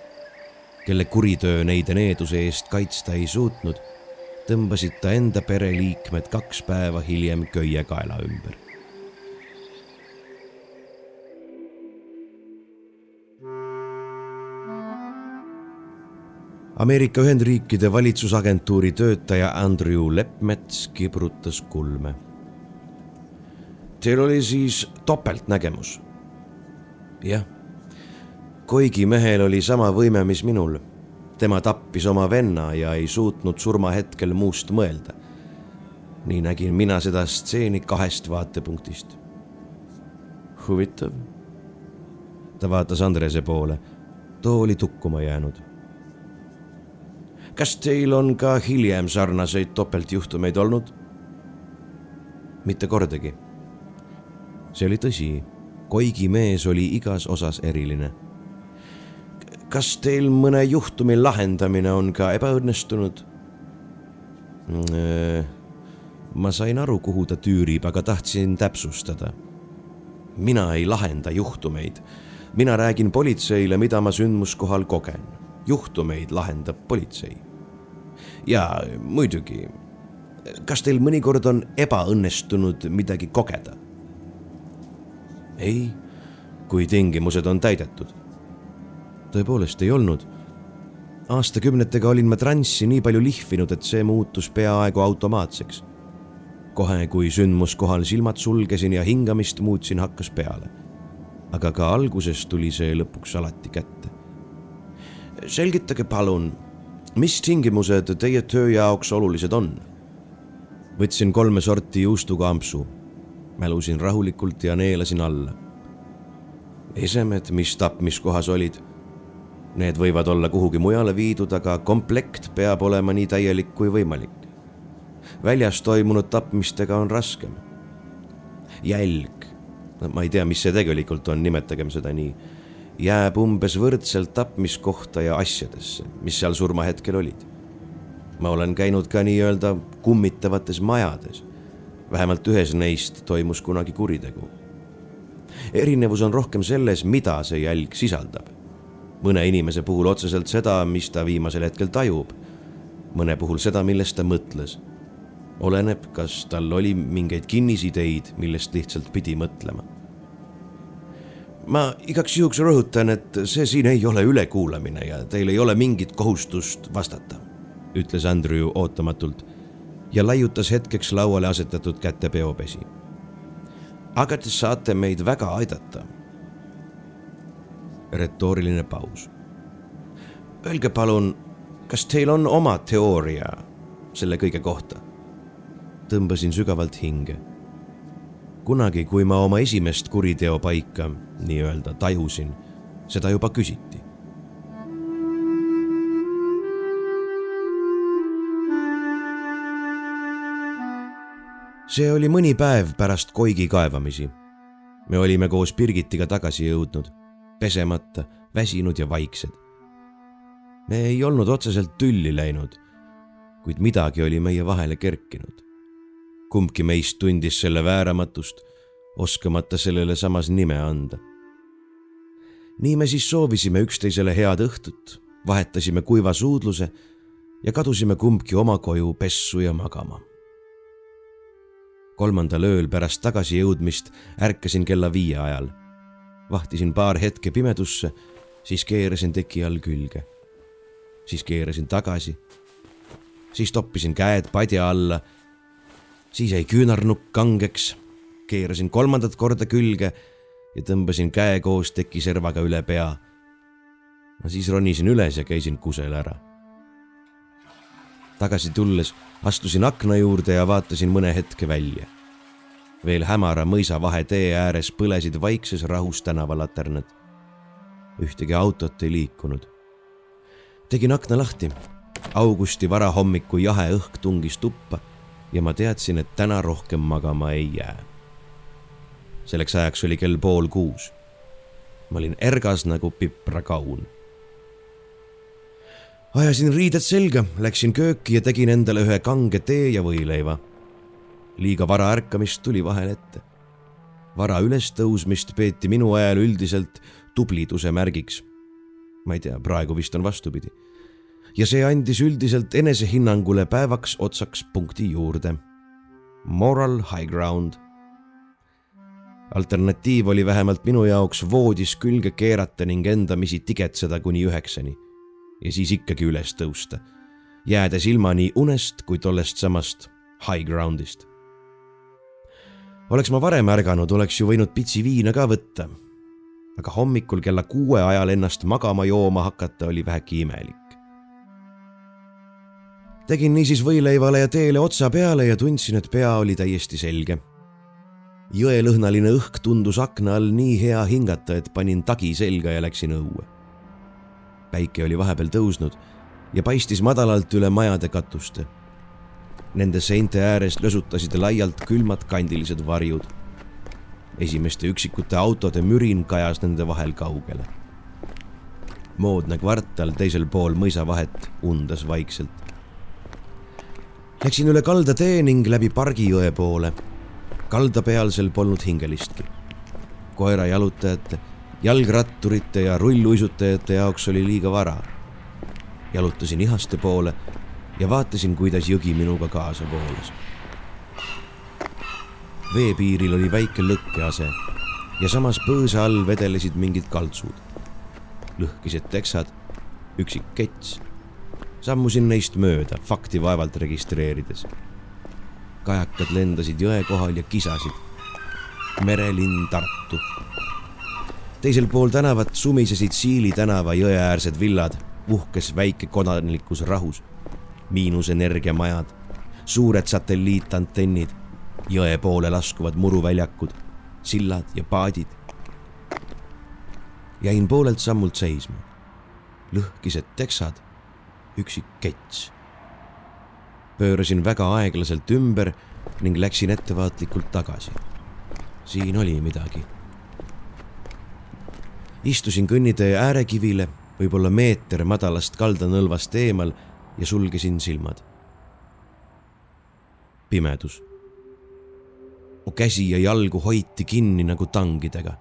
kelle kuritöö neid needuse eest kaitsta ei suutnud, tõmbasid ta enda pereliikmed kaks päeva hiljem köiekaela ümber Ameerika Ühendriikide valitsusagentuuri töötaja Andrew Leppmets kibrutas kulme. Teil oli siis topeltnägemus? jah. Koigi mehel oli sama võime, mis minul. tema tappis oma venna ja ei suutnud surmahetkel muust mõelda. nii nägin mina seda stseeni kahest vaatepunktist. huvitav. ta vaatas Andrese poole. too oli tukkuma jäänud kas teil on ka hiljem sarnaseid topeltjuhtumeid olnud? mitte kordagi. see oli tõsi, Koigi mees oli igas osas eriline. Kas teil mõne juhtumi lahendamine on ka ebaõnnestunud? Äh, ma sain aru, kuhu ta tüürib, aga tahtsin täpsustada. mina ei lahenda juhtumeid. mina räägin politseile, mida ma sündmuskohal kogen. juhtumeid lahendab politsei ja muidugi, kas teil mõnikord on ebaõnnestunud midagi kogeda? ei, kui tingimused on täidetud. Tõepoolest ei olnud. aastakümnetega olin ma transsi nii palju lihvinud, et see muutus peaaegu automaatseks. kohe, kui sündmuskohal silmad sulgesin ja hingamist muutsin, hakkas peale. aga ka alguses tuli see lõpuks alati kätte. selgitage palun mis tingimused teie töö jaoks olulised on? võtsin kolme sorti juustukampsu, mälusin rahulikult ja neelasin alla. esemed, mis tapmiskohas olid, need võivad olla kuhugi mujale viidud, aga komplekt peab olema nii täielik kui võimalik. väljas toimunud tapmistega on raskem. jälg, ma ei tea, mis see tegelikult on, nimetagem seda nii, jääb umbes võrdselt tapmiskohta ja asjadesse, mis seal surmahetkel olid. ma olen käinud ka nii-öelda kummitavates majades. vähemalt ühes neist toimus kunagi kuritegu. erinevus on rohkem selles, mida see jälg sisaldab mõne inimese puhul otseselt seda, mis ta viimasel hetkel tajub, mõne puhul seda, millest ta mõtles. oleneb, kas tal oli mingeid kinnisideid, millest lihtsalt pidi mõtlema. ma igaks juhuks rõhutan, et see siin ei ole ülekuulamine ja teil ei ole mingit kohustust vastata, ütles Andrew ootamatult ja laiutas hetkeks lauale asetatud käte peopesi. aga te saate meid väga aidata retooriline paus. Öelge palun, kas teil on oma teooria selle kõige kohta? tõmbasin sügavalt hinge. kunagi, kui ma oma esimest kuriteopaika nii-öelda tajusin, seda juba küsiti. see oli mõni päev pärast Koigi kaevamisi. me olime koos Birgitiga tagasi jõudnud pesemata, väsinud ja vaiksed. me ei olnud otseselt tülli läinud, kuid midagi oli meie vahele kerkinud. kumbki meist tundis selle vääramatust, oskamata sellele samas nime anda. nii me siis soovisime üksteisele head õhtut, vahetasime kuiva suudluse ja kadusime kumbki oma koju pessu ja magama kolmandal ööl pärast tagasijõudmist ärkasin kella viie ajal vahtisin paar hetke pimedusse, siis keerasin teki all külge. siis keerasin tagasi. siis toppisin käed padja alla. siis jäi küünarnukk kangeks, keerasin kolmandat korda külge ja tõmbasin käe koos tekiservaga üle pea. no siis ronisin üles ja käisin kusel ära. tagasi tulles astusin akna juurde ja vaatasin mõne hetke välja veel hämara mõisa vahetee ääres põlesid vaikses rahus tänavalaternad. ühtegi autot ei liikunud. tegin akna lahti. augusti varahommiku jahe õhk tungis tuppa ja ma teadsin, et täna rohkem magama ei jää. selleks ajaks oli kell pool kuus. ma olin ergas nagu piprakaun ajasin riided selga, läksin kööki ja tegin endale ühe kange tee ja võileiva liiga vara ärkamist tuli vahel ette. vara ülestõusmist peeti minu ajal üldiselt tubliduse märgiks. ma ei tea, praegu vist on vastupidi. ja see andis üldiselt enesehinnangule päevaks otsaks punkti juurde. Moral high ground. alternatiiv oli vähemalt minu jaoks voodis külge keerata ning endamisi tigetseda kuni üheksani ja siis ikkagi üles tõusta, jäädes ilma nii unest kui tollest samast high ground'ist oleks ma varem ärganud, oleks ju võinud pitsi viina ka võtta. aga hommikul kella kuue ajal ennast magama jooma hakata oli väheke imelik. tegin niisiis võileivale ja teele otsa peale ja tundsin, et pea oli täiesti selge. jõelõhnaline õhk tundus akna all nii hea hingata, et panin tagi selga ja läksin õue. päike oli vahepeal tõusnud ja paistis madalalt üle majade katuste Nende seinte ääres lösutasid laialt külmad kandilised varjud. esimeste üksikute autode mürin kajas nende vahel kaugele. moodne kvartal teisel pool mõisavahet undas vaikselt. Läksin üle kaldatee ning läbi Pargijõe poole. kaldapealsel polnud hingelistki. koerajalutajate, jalgratturite ja rulluisutajate jaoks oli liiga vara. jalutasin Ihaste poole ja vaatasin, kuidas jõgi minuga kaasa voolas. veepiiril oli väike lõkkease ja samas põõsa all vedelesid mingid kaltsud. lõhkised teksad, üksik kets. sammusin neist mööda, fakti vaevalt registreerides. kajakad lendasid jõe kohal ja kisasid. merelinn Tartu. teisel pool tänavat sumisesid Siili tänava jõeäärsed villad, uhkes väike kodanlikus rahus miinusenergiamajad, suured satelliitantennid, jõe poole laskuvad muruväljakud, sillad ja paadid. jäin poolelt sammult seisma. lõhkised teksad, üksik kets. pöörasin väga aeglaselt ümber ning läksin ettevaatlikult tagasi. siin oli midagi. istusin kõnnitee äärekivile, võib-olla meeter madalast kaldanõlvast eemal ja sulgesin silmad. pimedus. mu käsi ja jalgu hoiti kinni nagu tangidega.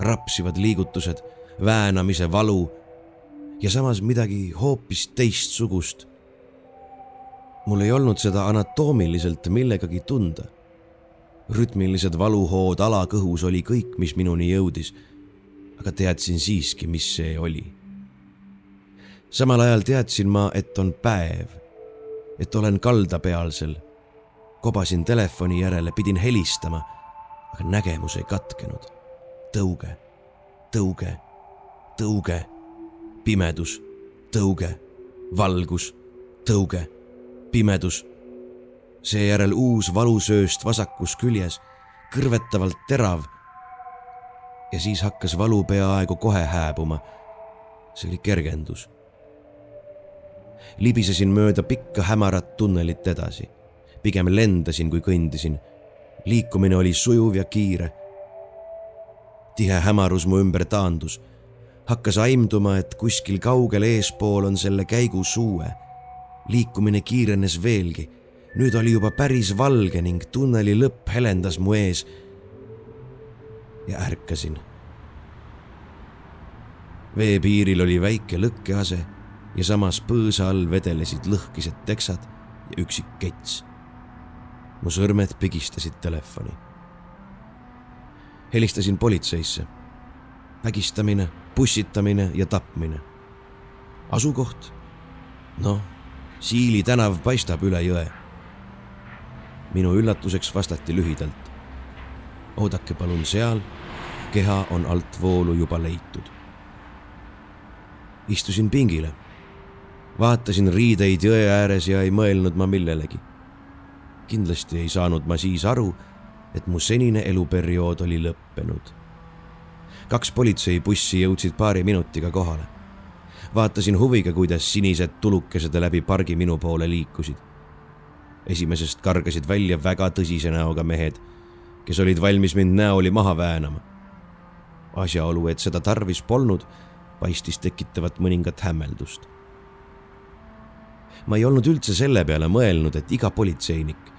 rapsivad liigutused, väänamise valu ja samas midagi hoopis teistsugust. mul ei olnud seda anatoomiliselt millegagi tunda. rütmilised valuhood alakõhus oli kõik, mis minuni jõudis. aga teadsin siiski, mis see oli. Samal ajal teadsin ma, et on päev, et olen kaldapealsel. kobasin telefoni järele, pidin helistama, aga nägemus ei katkenud. tõuge, tõuge, tõuge pimedus, tõuge, valgus, tõuge, pimedus. seejärel uus valusööst vasakus küljes, kõrvetavalt terav. ja siis hakkas valu peaaegu kohe hääbuma. see oli kergendus. Libisesin mööda pikka hämarat tunnelit edasi. pigem lendasin, kui kõndisin. liikumine oli sujuv ja kiire. tihe hämarus mu ümber taandus hakkas aimduma, et kuskil kaugel eespool on selle käigu suue. liikumine kiirenes veelgi. nüüd oli juba päris valge ning tunneli lõpp helendas mu ees. ja ärkasin. veepiiril oli väike lõkkease ja samas põõsa all vedelesid lõhkised teksad ja üksik kets. mu sõrmed pigistasid telefoni. helistasin politseisse. vägistamine pussitamine ja tapmine. asukoht? noh, Siili tänav paistab üle jõe. minu üllatuseks vastati lühidalt. oodake palun seal, keha on altvoolu juba leitud. istusin pingile, vaatasin riideid jõe ääres ja ei mõelnud ma millelegi. kindlasti ei saanud ma siis aru, et mu senine eluperiood oli lõppenud kaks politseibussi jõudsid paari minutiga kohale. vaatasin huviga, kuidas sinised tulukesed läbi pargi minu poole liikusid. esimesest kargasid välja väga tõsise näoga mehed, kes olid valmis mind näoli maha väänama. asjaolu, et seda tarvis polnud, paistis tekitavat mõningat hämmeldust. Ma ei olnud üldse selle peale mõelnud, et iga politseinik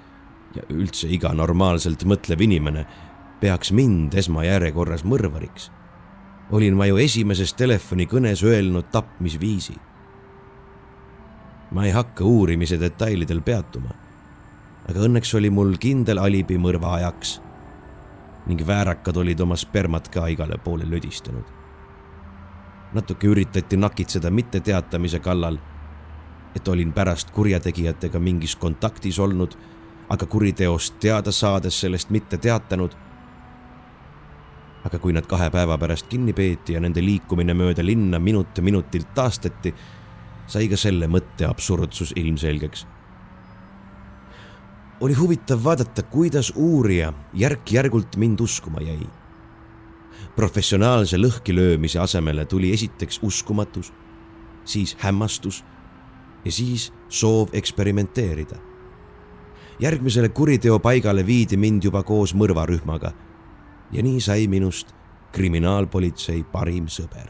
ja üldse iga normaalselt mõtlev inimene peaks mind esmajärjekorras mõrvariks olin ma ju esimeses telefonikõnes öelnud tapmisviisi. ma ei hakka uurimise detailidel peatuma, aga õnneks oli mul kindel alibi mõrva ajaks ning väärakad olid oma spermat ka igale poole lödistanud. natuke üritati nakitseda mitteteatamise kallal, et olin pärast kurjategijatega mingis kontaktis olnud, aga kuriteost teada saades sellest mitte teatanud aga kui nad kahe päeva pärast kinni peeti ja nende liikumine mööda linna minut minutilt taastati, sai ka selle mõtte absurdsus ilmselgeks. oli huvitav vaadata, kuidas uurija järk-järgult mind uskuma jäi. professionaalse lõhkilöömise asemele tuli esiteks uskumatus, siis hämmastus ja siis soov eksperimenteerida. järgmisele kuriteopaigale viidi mind juba koos mõrvarühmaga ja nii sai minust kriminaalpolitsei parim sõber.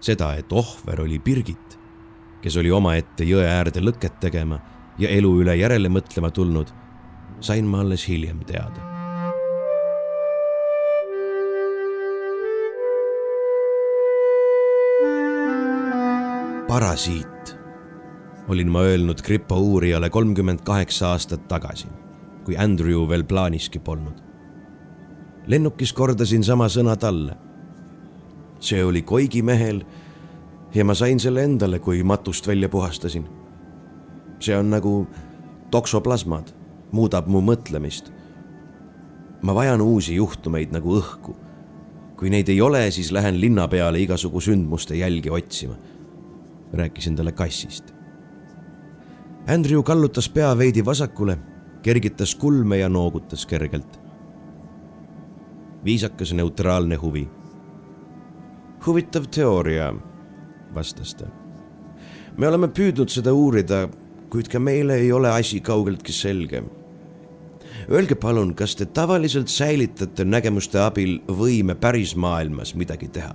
seda, et ohver oli Birgit, kes oli omaette jõe äärde lõket tegema ja elu üle järele mõtlema tulnud, sain ma alles hiljem teada. Parasiit, olin ma öelnud kripo uurijale kolmkümmend kaheksa aastat tagasi, kui Andrew veel plaaniski polnud lennukis kordasin sama sõna talle. see oli Koigi mehel ja ma sain selle endale, kui matust välja puhastasin. see on nagu toksoplasmad, muudab mu mõtlemist. ma vajan uusi juhtumeid nagu õhku. kui neid ei ole, siis lähen linna peale igasugu sündmuste jälgi otsima. Rääkisin talle kassist. Andrew kallutas pea veidi vasakule, kergitas kulme ja noogutas kergelt viisakas neutraalne huvi. huvitav teooria, vastas ta. me oleme püüdnud seda uurida kuid ka meile ei ole asi kaugeltki selge. Öelge palun, kas te tavaliselt säilitate nägemuste abil võime päris maailmas midagi teha,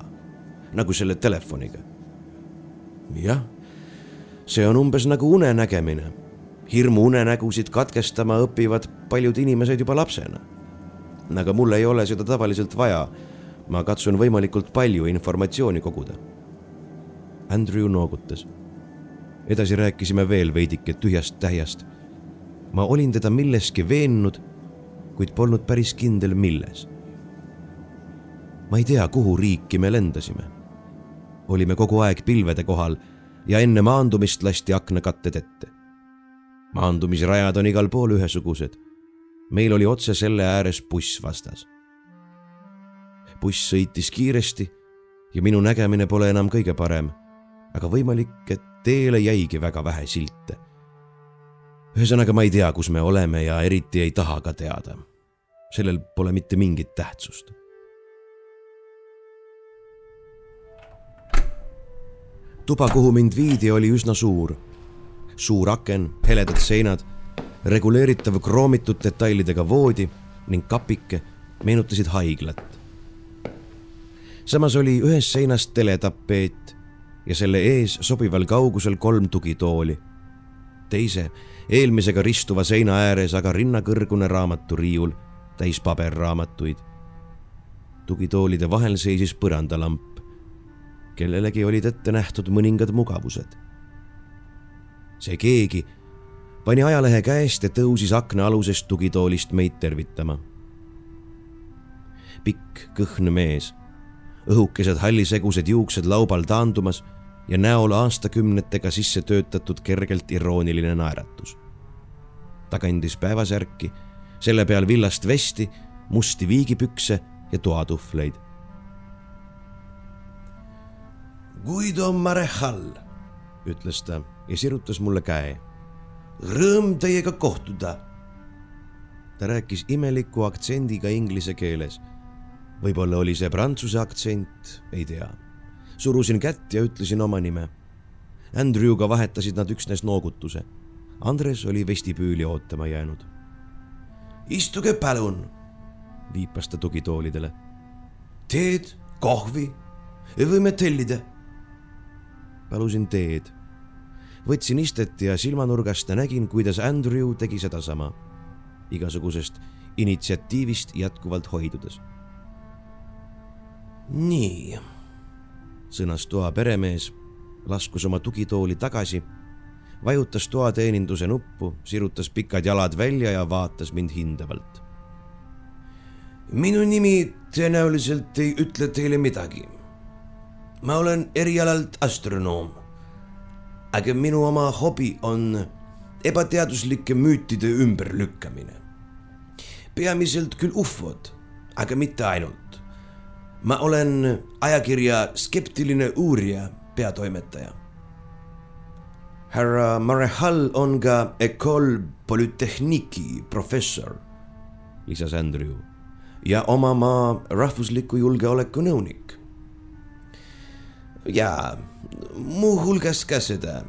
nagu selle telefoniga? Jah, see on umbes nagu unenägemine. hirmuunenägusid katkestama õpivad paljud inimesed juba lapsena. aga mul ei ole seda tavaliselt vaja. ma katsun võimalikult palju informatsiooni koguda. Andrew noogutas edasi rääkisime veel veidike tühjast tähjast. ma olin teda milleski veennud, kuid polnud päris kindel, milles. ma ei tea, kuhu riiki me lendasime. Olime kogu aeg pilvede kohal ja enne maandumist lasti aknakatted ette. maandumisrajad on igal pool ühesugused. meil oli otse selle ääres buss vastas. buss sõitis kiiresti ja minu nägemine pole enam kõige parem, aga võimalik, et teele jäigi väga vähe silte. ühesõnaga, ma ei tea, kus me oleme ja eriti ei taha ka teada. sellel pole mitte mingit tähtsust. Tuba, kuhu mind viidi, oli üsna suur. suur aken, heledad seinad, reguleeritav kroomitud detailidega voodi ning kapike meenutasid haiglat. samas oli ühes seinas teletapeet ja selle ees sobival kaugusel kolm tugitooli. teise, eelmisega ristuva seina ääres aga rinnakõrgune raamaturiiul täis paberraamatuid. tugitoolide vahel seisis põrandalamp. Kellelegi olid ette nähtud mõningad mugavused. see keegi pani ajalehe käest ja tõusis aknaalusest tugitoolist meid tervitama. pikk kõhn mees, õhukesed hallisegused juuksed laubal taandumas ja näol aastakümnetega sisse töötatud kergelt irooniline naeratus. ta kandis päevasärki, selle peal villast vesti, musti viigipükse ja toatuhvleid. Guido Marechal, ütles ta ja sirutas mulle käe. Rõõm teiega kohtuda. ta rääkis imeliku aktsendiga inglise keeles. võib-olla oli see prantsuse aktsent, ei tea surusin kätt ja ütlesin oma nime. Andrewga vahetasid nad üksnes noogutuse. Andres oli vestibüüli ootama jäänud. istuge palun, viipas ta tugitoolidele. teed, kohvi, võime tellida. Palusin teed. võtsin istet ja silmanurgast nägin, kuidas Andrew tegi sedasama. igasugusest initsiatiivist jätkuvalt hoidudes. nii sõnas toa peremees, laskus oma tugitooli tagasi, vajutas toateeninduse nuppu, sirutas pikad jalad välja ja vaatas mind hindavalt. minu nimi tõenäoliselt ei ütle teile midagi. Ma olen erialalt astronoom. aga minu oma hobi on ebateaduslike müütide ümberlükkamine. peamiselt küll ufod, aga mitte ainult ma olen ajakirja Skeptiline uurija peatoimetaja. härra Marehal on ka Ecole Polytechniki professor, lisas Andrew ja oma maa rahvusliku julgeoleku nõunik. Ja muuhulgas ka seda.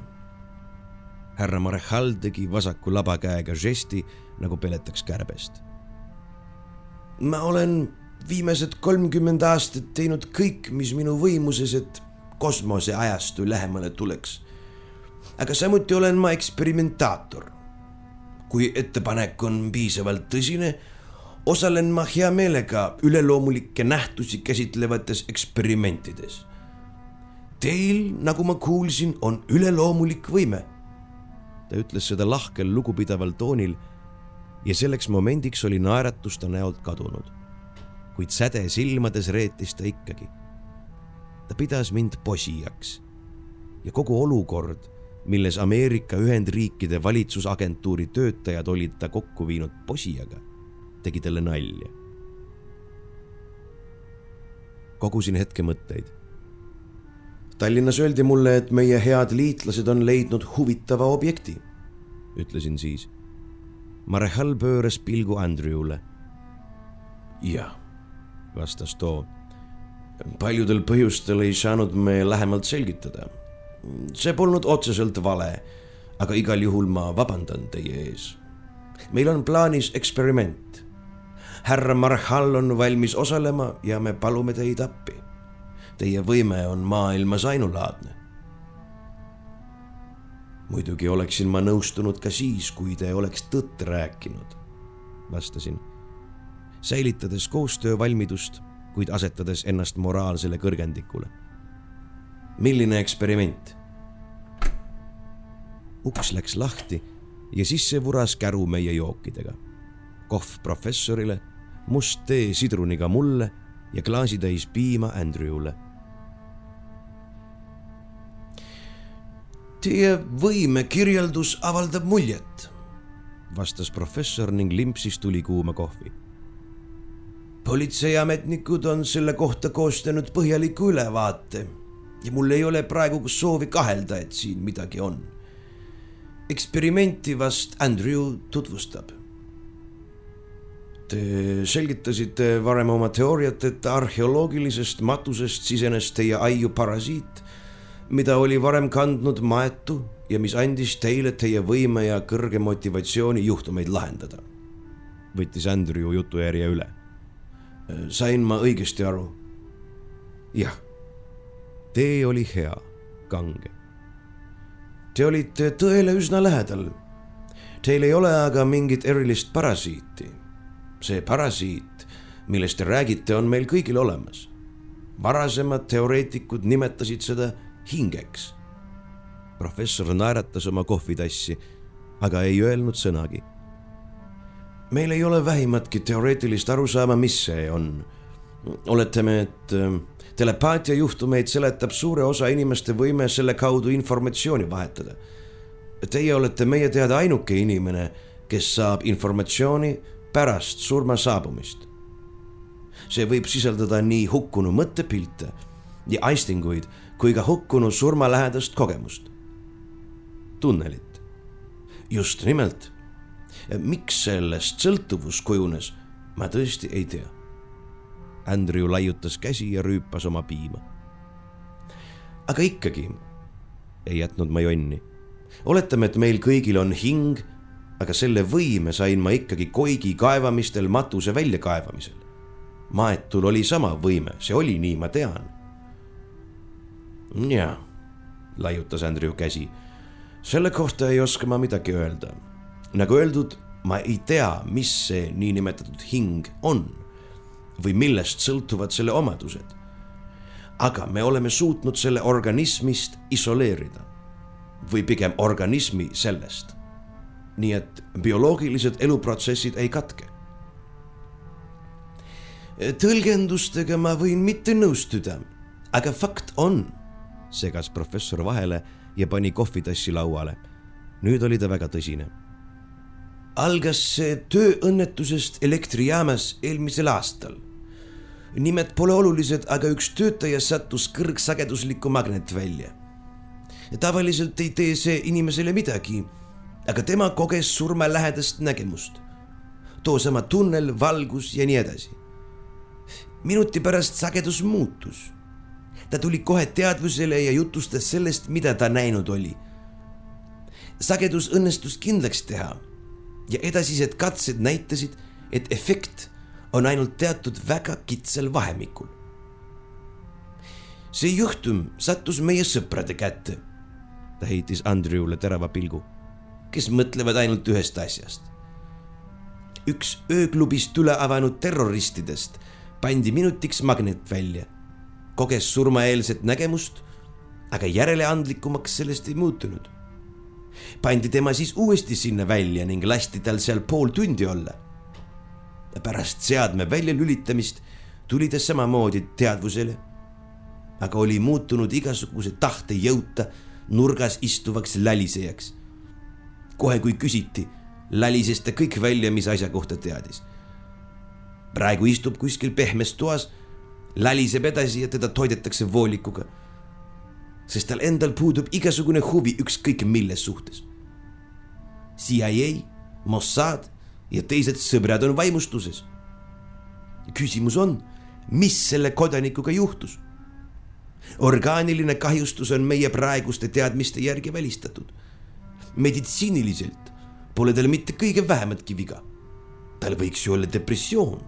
härra Marehal tegi vasaku labakäega žesti nagu peletaks kärbest. ma olen viimased kolmkümmend aastat teinud kõik, mis minu võimuses, et kosmoseajastu lähemale tuleks. aga samuti olen ma eksperimentaator. kui ettepanek on piisavalt tõsine, osalen ma hea meelega üleloomulikke nähtusi käsitlevates eksperimentides. Teil, nagu ma kuulsin, on üleloomulik võime. ta ütles seda lahkel lugupidaval toonil ja selleks momendiks oli naeratus ta näolt kadunud kuid säde silmades reetis ta ikkagi. ta pidas mind posijaks ja kogu olukord, milles Ameerika Ühendriikide valitsusagentuuri töötajad olid ta kokku viinud posijaga, tegi talle nalja. kogusin hetke mõtteid. Tallinnas öeldi mulle, et meie head liitlased on leidnud huvitava objekti, ütlesin siis. Marehal pööras pilgu Andrewle. jah vastas too. paljudel põhjustel ei saanud me lähemalt selgitada. see polnud otseselt vale, aga igal juhul ma vabandan teie ees. meil on plaanis eksperiment. härra Marhal on valmis osalema ja me palume teid appi. Teie võime on maailmas ainulaadne. muidugi oleksin ma nõustunud ka siis, kui te oleks tõtt rääkinud, vastasin, säilitades koostöövalmidust, kuid asetades ennast moraalsele kõrgendikule. milline eksperiment? uks läks lahti ja sisse vuras käru meie jookidega. kohv professorile, must tee sidruniga mulle ja klaasitäis piima Andrewle. Teie võimekirjeldus avaldab muljet, vastas professor ning limpsis tulikuuma kohvi. politseiametnikud on selle kohta koostanud põhjaliku ülevaate ja mul ei ole praegu soovi kahelda, et siin midagi on eksperimenti vast Andrew tutvustab. Te selgitasite varem oma teooriat, et arheoloogilisest matusest sisenes teie aiu parasiit, mida oli varem kandnud maetu ja mis andis teile teie võime ja kõrge motivatsiooni juhtumeid lahendada. võttis Andrew jutujärje üle. sain ma õigesti aru? jah. tee oli hea, kange Te olite tõele üsna lähedal. Teil ei ole aga mingit erilist parasiiti. see parasiit, millest te räägite, on meil kõigil olemas. varasemad teoreetikud nimetasid seda hingeks. professor naeratas oma kohvitassi, aga ei öelnud sõnagi. meil ei ole vähimatki teoreetilist arusaama, mis see on. oletame, et telepaatia juhtumeid seletab suure osa inimeste võime selle kaudu informatsiooni vahetada. Teie olete meie teada ainuke inimene, kes saab informatsiooni pärast surma saabumist. see võib sisaldada nii hukkunu mõttepilte ja aistinguid kui ka hukkunu surmalähedast kogemust. tunnelit. just nimelt. miks sellest sõltuvus kujunes, ma tõesti ei tea Andrew laiutas käsi ja rüüpas oma piima. aga ikkagi, ei jätnud ma jonni. oletame, et meil kõigil on hing, aga selle võime sain ma ikkagi koigi kaevamistel matuse väljakaevamisel. maetul oli sama võime, see oli nii, ma tean. Jaa, laiutas Andrew käsi. selle kohta ei oska ma midagi öelda. nagu öeldud, ma ei tea, mis see niinimetatud hing on või millest sõltuvad selle omadused. aga me oleme suutnud selle organismist isoleerida või pigem organismi sellest. nii et bioloogilised eluprotsessid ei katke. tõlgendustega ma võin mitte nõustuda, aga fakt on, segas professor vahele ja pani kohvitassi lauale. nüüd oli ta väga tõsine algas see tööõnnetusest elektrijaamas eelmisel aastal nimed pole olulised, aga üks töötaja sattus kõrgsageduslikku magnetvälja. tavaliselt ei tee see inimesele midagi, aga tema koges surmalähedast nägemust. toosama tunnel, valgus ja nii edasi. minuti pärast sagedus muutus. Ta tuli kohe teadvusele ja jutustas sellest, mida ta näinud oli. sagedus õnnestus kindlaks teha ja edasised katsed näitasid, et efekt on ainult teatud väga kitsal vahemikul. see juhtum sattus meie sõprade kätte. ta heitis Andrewle terava pilgu, kes mõtlevad ainult ühest asjast. üks ööklubist üle avanud terroristidest pandi minutiks magnet välja, koges surmaeelset nägemust, aga järeleandlikumaks sellest ei muutunud pandi tema siis uuesti sinna välja ning lasti tal seal pool tundi olla pärast seadme väljalülitamist tuli ta samamoodi teadvusele. aga oli muutunud igasuguse tahte jõuta nurgas istuvaks lälisejaks. kohe, kui küsiti, lälises ta kõik välja, mis asja kohta teadis. praegu istub kuskil pehmes toas, läliseb edasi ja teda toidetakse voolikuga. sest tal endal puudub igasugune huvi ükskõik milles suhtes. CIA, Mossad ja teised sõbrad on vaimustuses. küsimus on, mis selle kodanikuga juhtus? orgaaniline kahjustus on meie praeguste teadmiste järgi välistatud. meditsiiniliselt pole tal mitte kõige vähematki viga. tal võiks ju olla depressioon.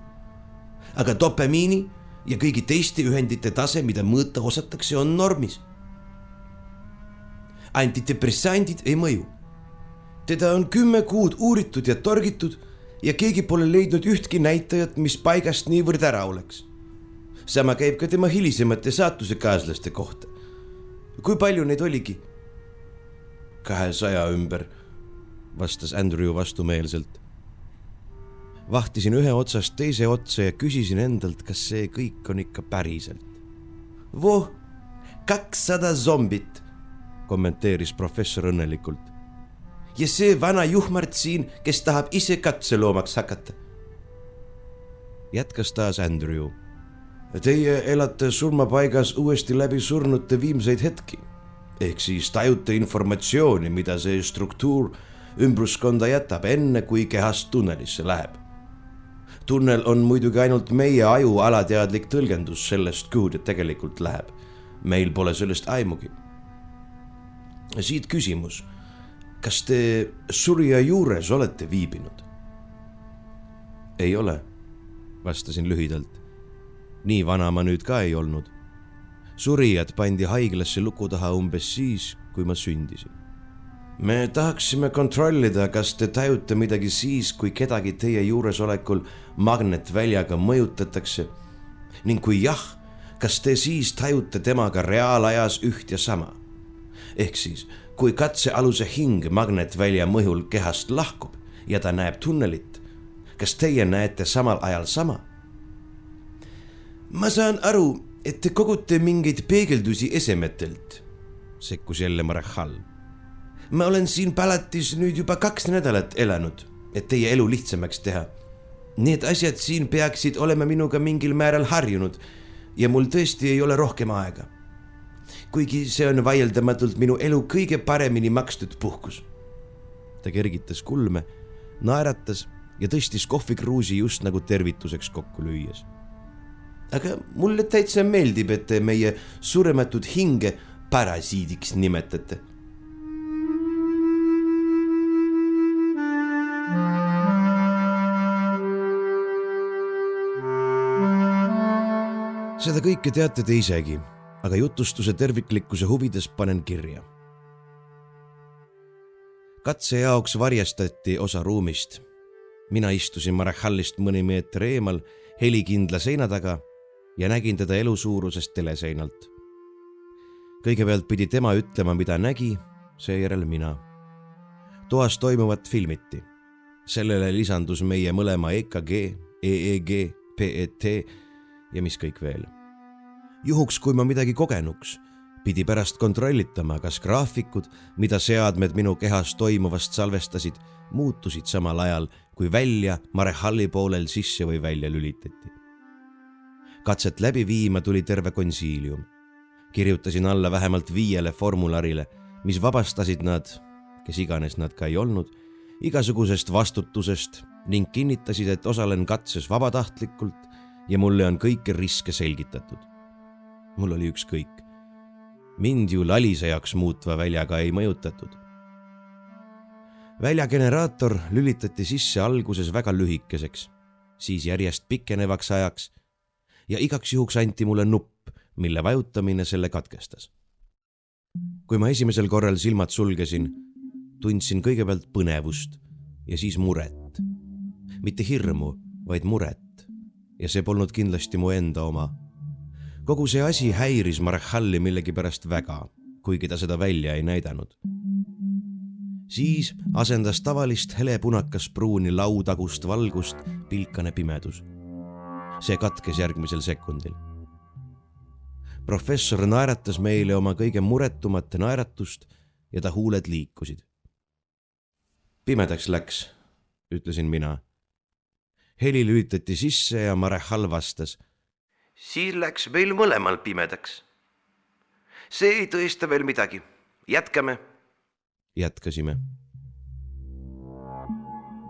aga dopamiini ja kõigi teiste ühendite tase, mida mõõta osatakse, on normis. antidepressandid ei mõju. teda on kümme kuud uuritud ja torgitud ja keegi pole leidnud ühtki näitajat, mis paigast niivõrd ära oleks. sama käib ka tema hilisemate saatusekaaslaste kohta. kui palju neid oligi? kahesaja ümber vastas Andrew vastumeelselt. Vahtisin ühe otsast teise otsa ja küsisin endalt, kas see kõik on ikka päriselt. voh, kakssada zombit, kommenteeris professor õnnelikult. ja see vana juhmart siin, kes tahab ise katseloomaks hakata. jätkas taas Andrew. Teie elate surmapaigas uuesti läbi surnute viimseid hetki ehk siis tajute informatsiooni, mida see struktuur ümbruskonda jätab, enne kui kehast tunnelisse läheb. Tunnel on muidugi ainult meie aju alateadlik tõlgendus sellest, kuhu ta tegelikult läheb. meil pole sellest aimugi. siit küsimus. kas te surja juures olete viibinud? ei ole, vastasin lühidalt. nii vana ma nüüd ka ei olnud. surijad pandi haiglasse luku taha umbes siis, kui ma sündisin me tahaksime kontrollida, kas te tajute midagi siis, kui kedagi teie juuresolekul magnetväljaga mõjutatakse ning kui jah, kas te siis tajute temaga reaalajas üht ja sama. ehk siis, kui katsealuse hing magnetvälja mõjul kehast lahkub ja ta näeb tunnelit, kas teie näete samal ajal sama? ma saan aru, et te kogute mingeid peegeldusi esemetelt, sekkus jälle Marechal ma olen siin palatis nüüd juba kaks nädalat elanud, et teie elu lihtsamaks teha. Need asjad siin peaksid olema minuga mingil määral harjunud ja mul tõesti ei ole rohkem aega. kuigi see on vaieldamatult minu elu kõige paremini makstud puhkus. ta kergitas kulme, naeratas ja tõstis kohvikruusi just nagu tervituseks kokku lüües. aga mulle täitsa meeldib, et te meie surematut hinge parasiidiks nimetate seda kõike teate te isegi, aga jutustuse terviklikkuse huvides panen kirja. katse jaoks varjastati osa ruumist. mina istusin Marachallist mõni meeter eemal helikindla seina taga ja nägin teda elusuurusest teleseinalt. kõigepealt pidi tema ütlema, mida nägi, seejärel mina. toas toimuvat filmiti. sellele lisandus meie mõlema EKG, EEG, PET ja mis kõik veel juhuks, kui ma midagi kogenuks, pidi pärast kontrollitama, kas graafikud, mida seadmed minu kehas toimuvast salvestasid, muutusid samal ajal, kui välja Marehalli poolel sisse või välja lülitati. katset läbi viima tuli terve konsiilium. kirjutasin alla vähemalt viiele formularile, mis vabastasid nad, kes iganes nad ka ei olnud, igasugusest vastutusest ning kinnitasid, et osalen katses vabatahtlikult ja mulle on kõiki riske selgitatud mul oli ükskõik. mind ju lalisejaks muutva väljaga ei mõjutatud. väljageneraator lülitati sisse alguses väga lühikeseks, siis järjest pikenevaks ajaks ja igaks juhuks anti mulle nupp, mille vajutamine selle katkestas. kui ma esimesel korral silmad sulgesin, tundsin kõigepealt põnevust ja siis muret. mitte hirmu, vaid muret. Ja see polnud kindlasti mu enda oma kogu see asi häiris Marachalli millegipärast väga, kuigi ta seda välja ei näidanud. siis asendas tavalist helepunakas-pruuni lautagust valgust pilkane pimedus. see katkes järgmisel sekundil. professor naeratas meile oma kõige muretumat naeratust ja ta huuled liikusid. pimedaks läks, ütlesin mina. Heli lülitati sisse ja Marechal vastas siis läks meil mõlemal pimedaks. see ei tõesta veel midagi, jätkame. jätkasime.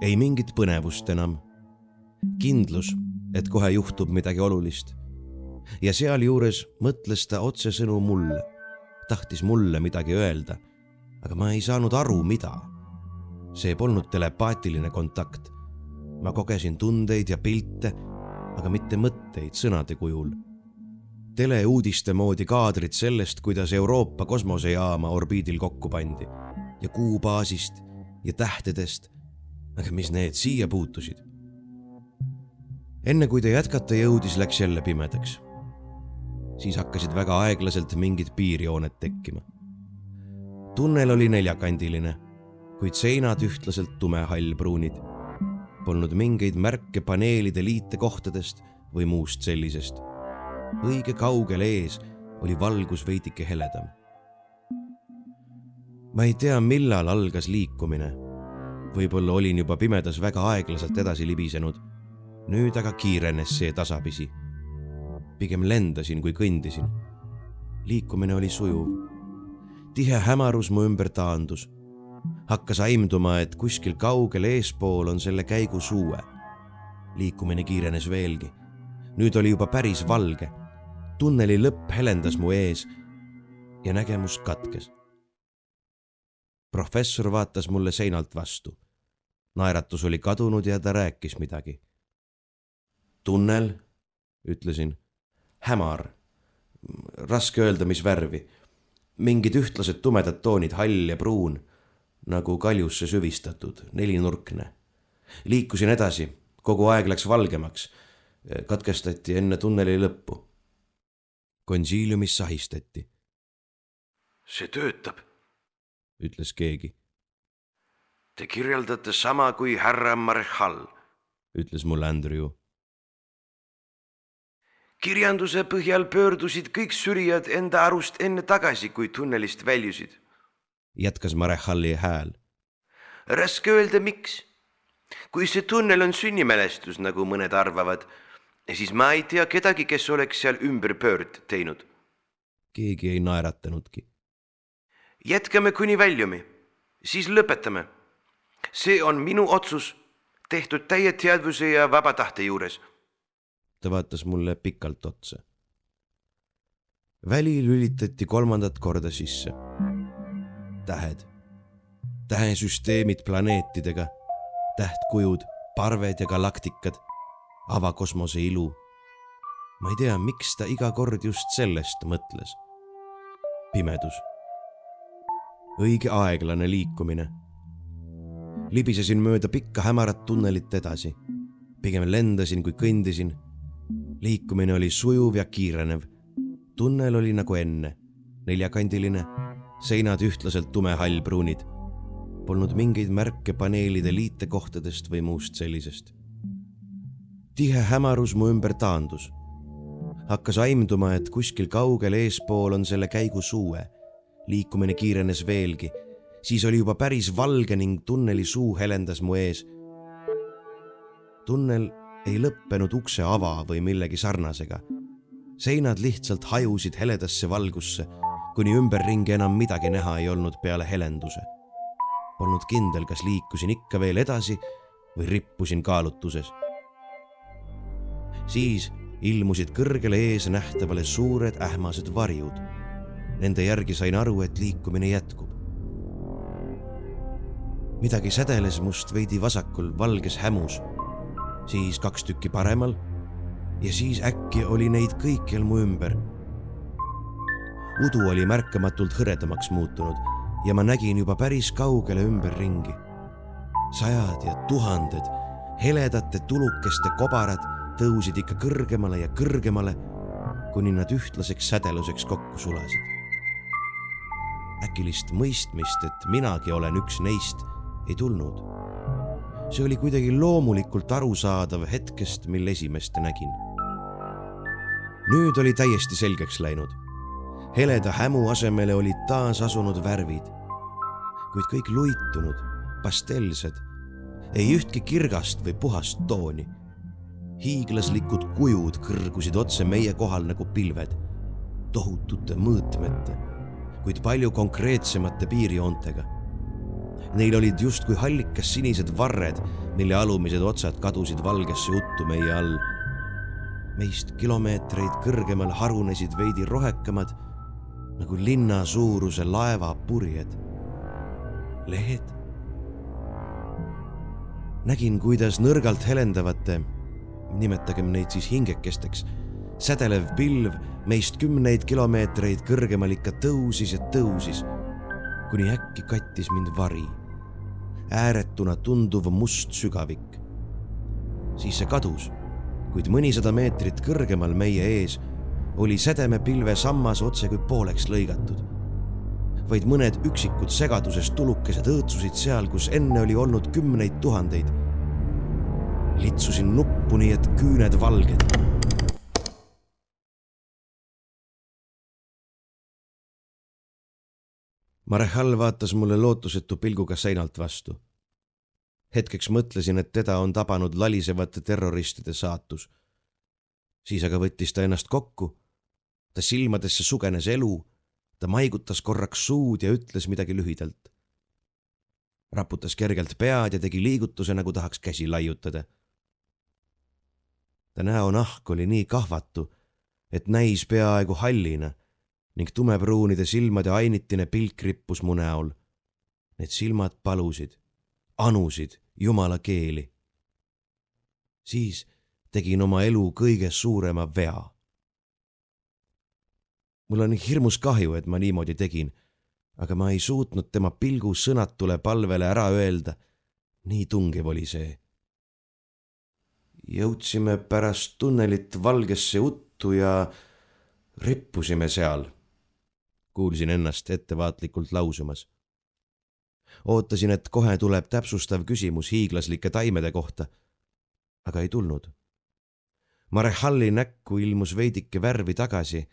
ei mingit põnevust enam. kindlus, et kohe juhtub midagi olulist. ja sealjuures mõtles ta otsesõnu mulle, tahtis mulle midagi öelda aga ma ei saanud aru, mida. see polnud telepaatiline kontakt. Ma kogesin tundeid ja pilte, aga mitte mõtteid sõnade kujul. teleuudiste moodi kaadrid sellest, kuidas Euroopa kosmosejaama orbiidil kokku pandi ja kuubaasist ja tähtedest. aga mis need siia puutusid? enne kui ta jätkata jõudis, läks jälle pimedaks. siis hakkasid väga aeglaselt mingid piirjooned tekkima. tunnel oli neljakandiline, kuid seinad ühtlaselt tumehallpruunid. Polnud mingeid märke paneelide liitekohtadest või muust sellisest. õige kaugel ees oli valgus veidike heledam. ma ei tea, millal algas liikumine. võib-olla olin juba pimedas väga aeglaselt edasi libisenud nüüd aga kiirenes see tasapisi. pigem lendasin, kui kõndisin. liikumine oli sujuv. tihe hämarus mu ümber taandus. Hakkas aimduma, et kuskil kaugel eespool on selle käigu suue. liikumine kiirenes veelgi. nüüd oli juba päris valge. tunneli lõpp helendas mu ees ja nägemus katkes. professor vaatas mulle seinalt vastu naeratus oli kadunud ja ta rääkis midagi tunnel, ütlesin. hämar, raske öelda, mis värvi. mingid ühtlased tumedad toonid, hall ja pruun, nagu kaljusse süvistatud, nelinurkne. liikusin edasi, kogu aeg läks valgemaks. katkestati enne tunneli lõppu. konsiiliumis sahistati. see töötab, ütles keegi. Te kirjeldate sama kui härra Marechal, ütles mulle Andrew kirjanduse põhjal pöördusid kõik sürijad enda arust enne tagasi, kui tunnelist väljusid. Jätkas Marechali hääl. raske öelda, miks. kui see tunnel on sünnimälestus, nagu mõned arvavad, siis ma ei tea kedagi, kes oleks seal ümberpöörd teinud. keegi ei naeratanudki. jätkame kuni väljumi, siis lõpetame. see on minu otsus, tehtud täie teadvuse ja vaba tahte juures ta vaatas mulle pikalt otsa. väli lülitati kolmandat korda sisse. Tähed, tähesüsteemid planeetidega, tähtkujud, parved ja galaktikad, avakosmose ilu. ma ei tea, miks ta iga kord just sellest mõtles. pimedus, õige aeglane liikumine. libisesin mööda pikka hämarat tunnelit edasi pigem lendasin kui kõndisin liikumine oli sujuv ja kiirenev. tunnel oli nagu enne, neljakandiline, seinad ühtlaselt tumehallpruunid. Polnud mingeid märke paneelide liitekohtadest või muust sellisest. tihe hämarus mu ümber taandus. hakkas aimduma, et kuskil kaugel eespool on selle käigu suue. liikumine kiirenes veelgi, siis oli juba päris valge ning tunneli suu helendas mu ees. tunnel ei lõppenud ukse ava või millegi sarnasega. seinad lihtsalt hajusid heledasse valgusse, kuni ümberringi enam midagi näha ei olnud peale helenduse. Polnud kindel, kas liikusin ikka veel edasi või rippusin kaalutuses. siis ilmusid kõrgele ees nähtavale suured ähmased varjud. Nende järgi sain aru, et liikumine jätkub. midagi sädeles must veidi vasakul valges hämus siis kaks tükki paremal ja siis äkki oli neid kõikjal mu ümber. Udu oli märkamatult hõredamaks muutunud ja ma nägin juba päris kaugele ümberringi. sajad ja tuhanded heledate tulukeste kobarad tõusid ikka kõrgemale ja kõrgemale, kuni nad ühtlaseks sädeluseks kokku sulasid. äkilist mõistmist, et minagi olen üks neist, ei tulnud see oli kuidagi loomulikult arusaadav hetkest, mil esimest nägin. nüüd oli täiesti selgeks läinud. Heleda hämu asemele olid taas asunud värvid, kuid kõik luitunud, pastelsed, ei ühtki kirgast või puhast tooni. hiiglaslikud kujud kõrgusid otse meie kohal nagu pilved, tohutute mõõtmete, kuid palju konkreetsemate piirjoontega Neil olid justkui hallikas sinised varred, mille alumised otsad kadusid valgesse uttu meie all. meist kilomeetreid kõrgemal harunesid veidi rohekamad nagu linna suuruse laeva purjed. lehed. nägin, kuidas nõrgalt helendavate, nimetagem neid siis hingekesteks, sädelev pilv meist kümneid kilomeetreid kõrgemal ikka tõusis ja tõusis, kuni äkki kattis mind vari, ääretuna tunduv must sügavik. siis see kadus, kuid mõnisada meetrit kõrgemal meie ees oli sädemepilve sammas otse kui pooleks lõigatud. vaid mõned üksikud segadusest tulukesed õõtsusid seal, kus enne oli olnud kümneid tuhandeid. litsusin nuppu nii, et küüned valged. Marehal vaatas mulle lootusetu pilguga seinalt vastu. hetkeks mõtlesin, et teda on tabanud lalisevate terroristide saatus. siis aga võttis ta ennast kokku ta silmadesse sugenes elu, ta maigutas korraks suud ja ütles midagi lühidalt. raputas kergelt pead ja tegi liigutuse, nagu tahaks käsi laiutada. ta näonahk oli nii kahvatu, et näis peaaegu hallina ning tumepruunide silmade ainitine pilk rippus mu näol. Need silmad palusid, anusid jumala keeli. siis tegin oma elu kõige suurema vea mul on hirmus kahju, et ma niimoodi tegin, aga ma ei suutnud tema pilgu sõnatule palvele ära öelda. nii tungiv oli see. jõudsime pärast tunnelit valgesse uttu ja rippusime seal. kuulsin ennast ettevaatlikult lausumas. ootasin, et kohe tuleb täpsustav küsimus hiiglaslike taimede kohta, aga ei tulnud. Marehalli näkku ilmus veidike värvi tagasi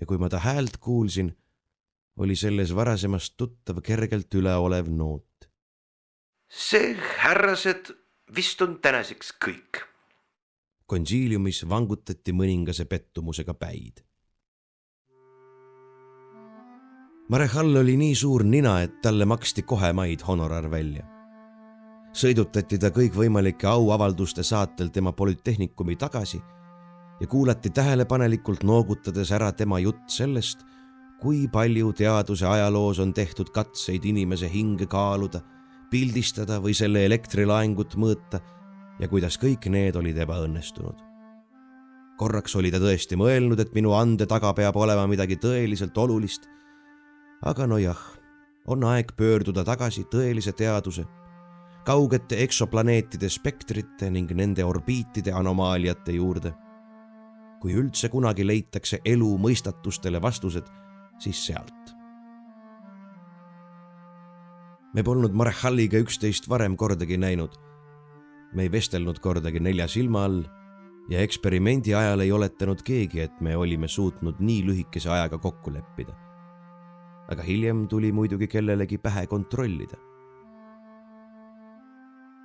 ja kui ma ta häält kuulsin, oli selles varasemast tuttav kergelt üleolev noot. see, härrased, vist on tänaseks kõik. konsiiliumis vangutati mõningase pettumusega päid. Marehall oli nii suur nina, et talle maksti kohe maid honorar välja. sõidutati ta kõikvõimalike auavalduste saatel tema Polütehnikumi tagasi ja kuulati tähelepanelikult noogutades ära tema jutt sellest, kui palju teaduse ajaloos on tehtud katseid inimese hinge kaaluda, pildistada või selle elektrilaengut mõõta ja kuidas kõik need olid ebaõnnestunud. korraks oli ta tõesti mõelnud, et minu ande taga peab olema midagi tõeliselt olulist. aga nojah, on aeg pöörduda tagasi tõelise teaduse, kaugete eksoplaneetide spektrite ning nende orbiitide anomaaliate juurde kui üldse kunagi leitakse elu mõistatustele vastused, siis sealt. me polnud Marechaliga üksteist varem kordagi näinud. me ei vestelnud kordagi nelja silma all ja eksperimendi ajal ei oletanud keegi, et me olime suutnud nii lühikese ajaga kokku leppida. aga hiljem tuli muidugi kellelegi pähe kontrollida.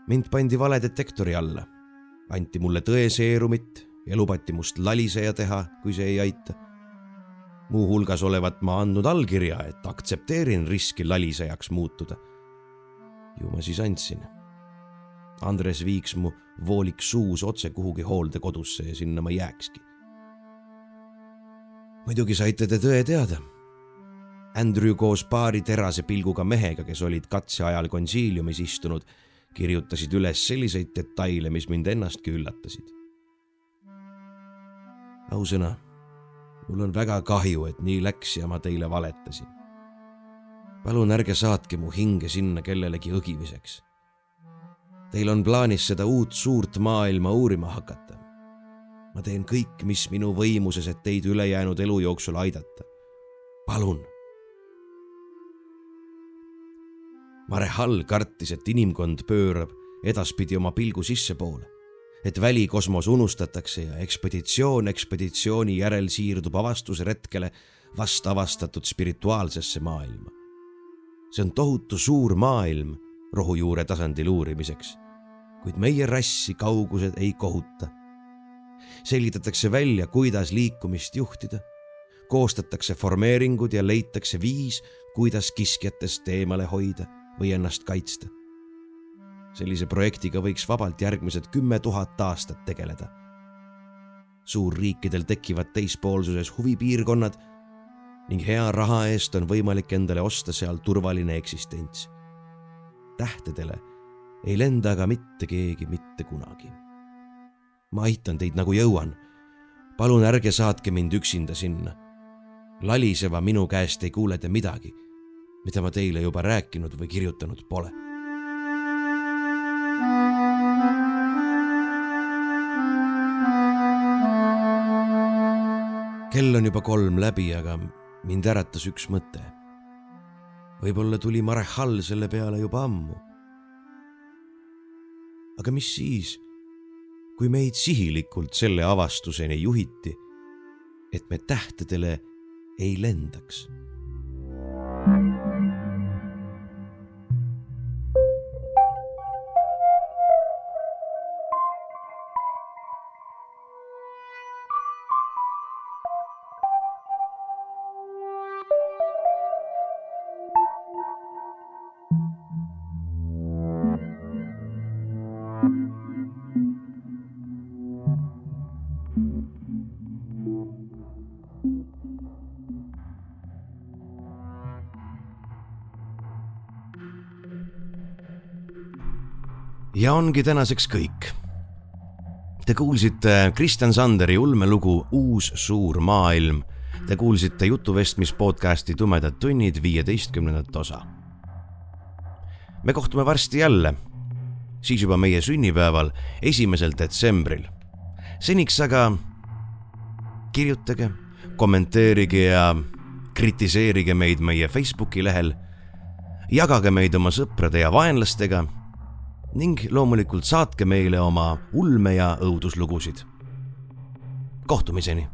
mind pandi valedetektori alla, anti mulle tõeseerumit ja lubati must laliseja teha, kui see ei aita. muuhulgas olevat ma andnud allkirja, et aktsepteerin riski lalisejaks muutuda. ju ma siis andsin. Andres viiks mu voolik suus otse kuhugi hooldekodusse ja sinna ma jääkski. muidugi saite te tõe teada. Andrew koos paari terase pilguga mehega, kes olid katse ajal konsiiliumis istunud, kirjutasid üles selliseid detaile, mis mind ennastki üllatasid ausõna, mul on väga kahju, et nii läks ja ma teile valetasin. palun ärge saatke mu hinge sinna kellelegi õgimiseks. Teil on plaanis seda uut suurt maailma uurima hakata. ma teen kõik, mis minu võimuses, et teid ülejäänud elu jooksul aidata. palun. Mare Hall kartis, et inimkond pöörab edaspidi oma pilgu sissepoole et välikosmos unustatakse ja ekspeditsioon ekspeditsiooni järel siirdub avastusretkele vast avastatud spirituaalsesse maailma. see on tohutu suur maailm rohujuure tasandil uurimiseks, kuid meie rassi kaugused ei kohuta. selgitatakse välja, kuidas liikumist juhtida, koostatakse formeeringud ja leitakse viis, kuidas kiskjatest eemale hoida või ennast kaitsta sellise projektiga võiks vabalt järgmised kümme tuhat aastat tegeleda. suurriikidel tekivad teispoolsuses huvipiirkonnad ning hea raha eest on võimalik endale osta seal turvaline eksistents. tähtedele ei lenda aga mitte keegi mitte kunagi. ma aitan teid nagu jõuan. palun ärge saatke mind üksinda sinna. laliseva minu käest ei kuule te midagi, mida ma teile juba rääkinud või kirjutanud pole kell on juba kolm läbi, aga mind äratas üks mõte. võib-olla tuli Marechal selle peale juba ammu. aga mis siis, kui meid sihilikult selle avastuseni juhiti, et me tähtedele ei lendaks ja ongi tänaseks kõik. Te kuulsite Kristjan Sanderi ulmelugu Uus suur maailm. Te kuulsite jutuvestmis podcasti Tumedad tunnid viieteistkümnendat osa. me kohtume varsti jälle, siis juba meie sünnipäeval, esimesel detsembril. seniks aga kirjutage, kommenteerige ja kritiseerige meid meie Facebooki lehel. jagage meid oma sõprade ja vaenlastega ning loomulikult saatke meile oma ulme ja õuduslugusid. kohtumiseni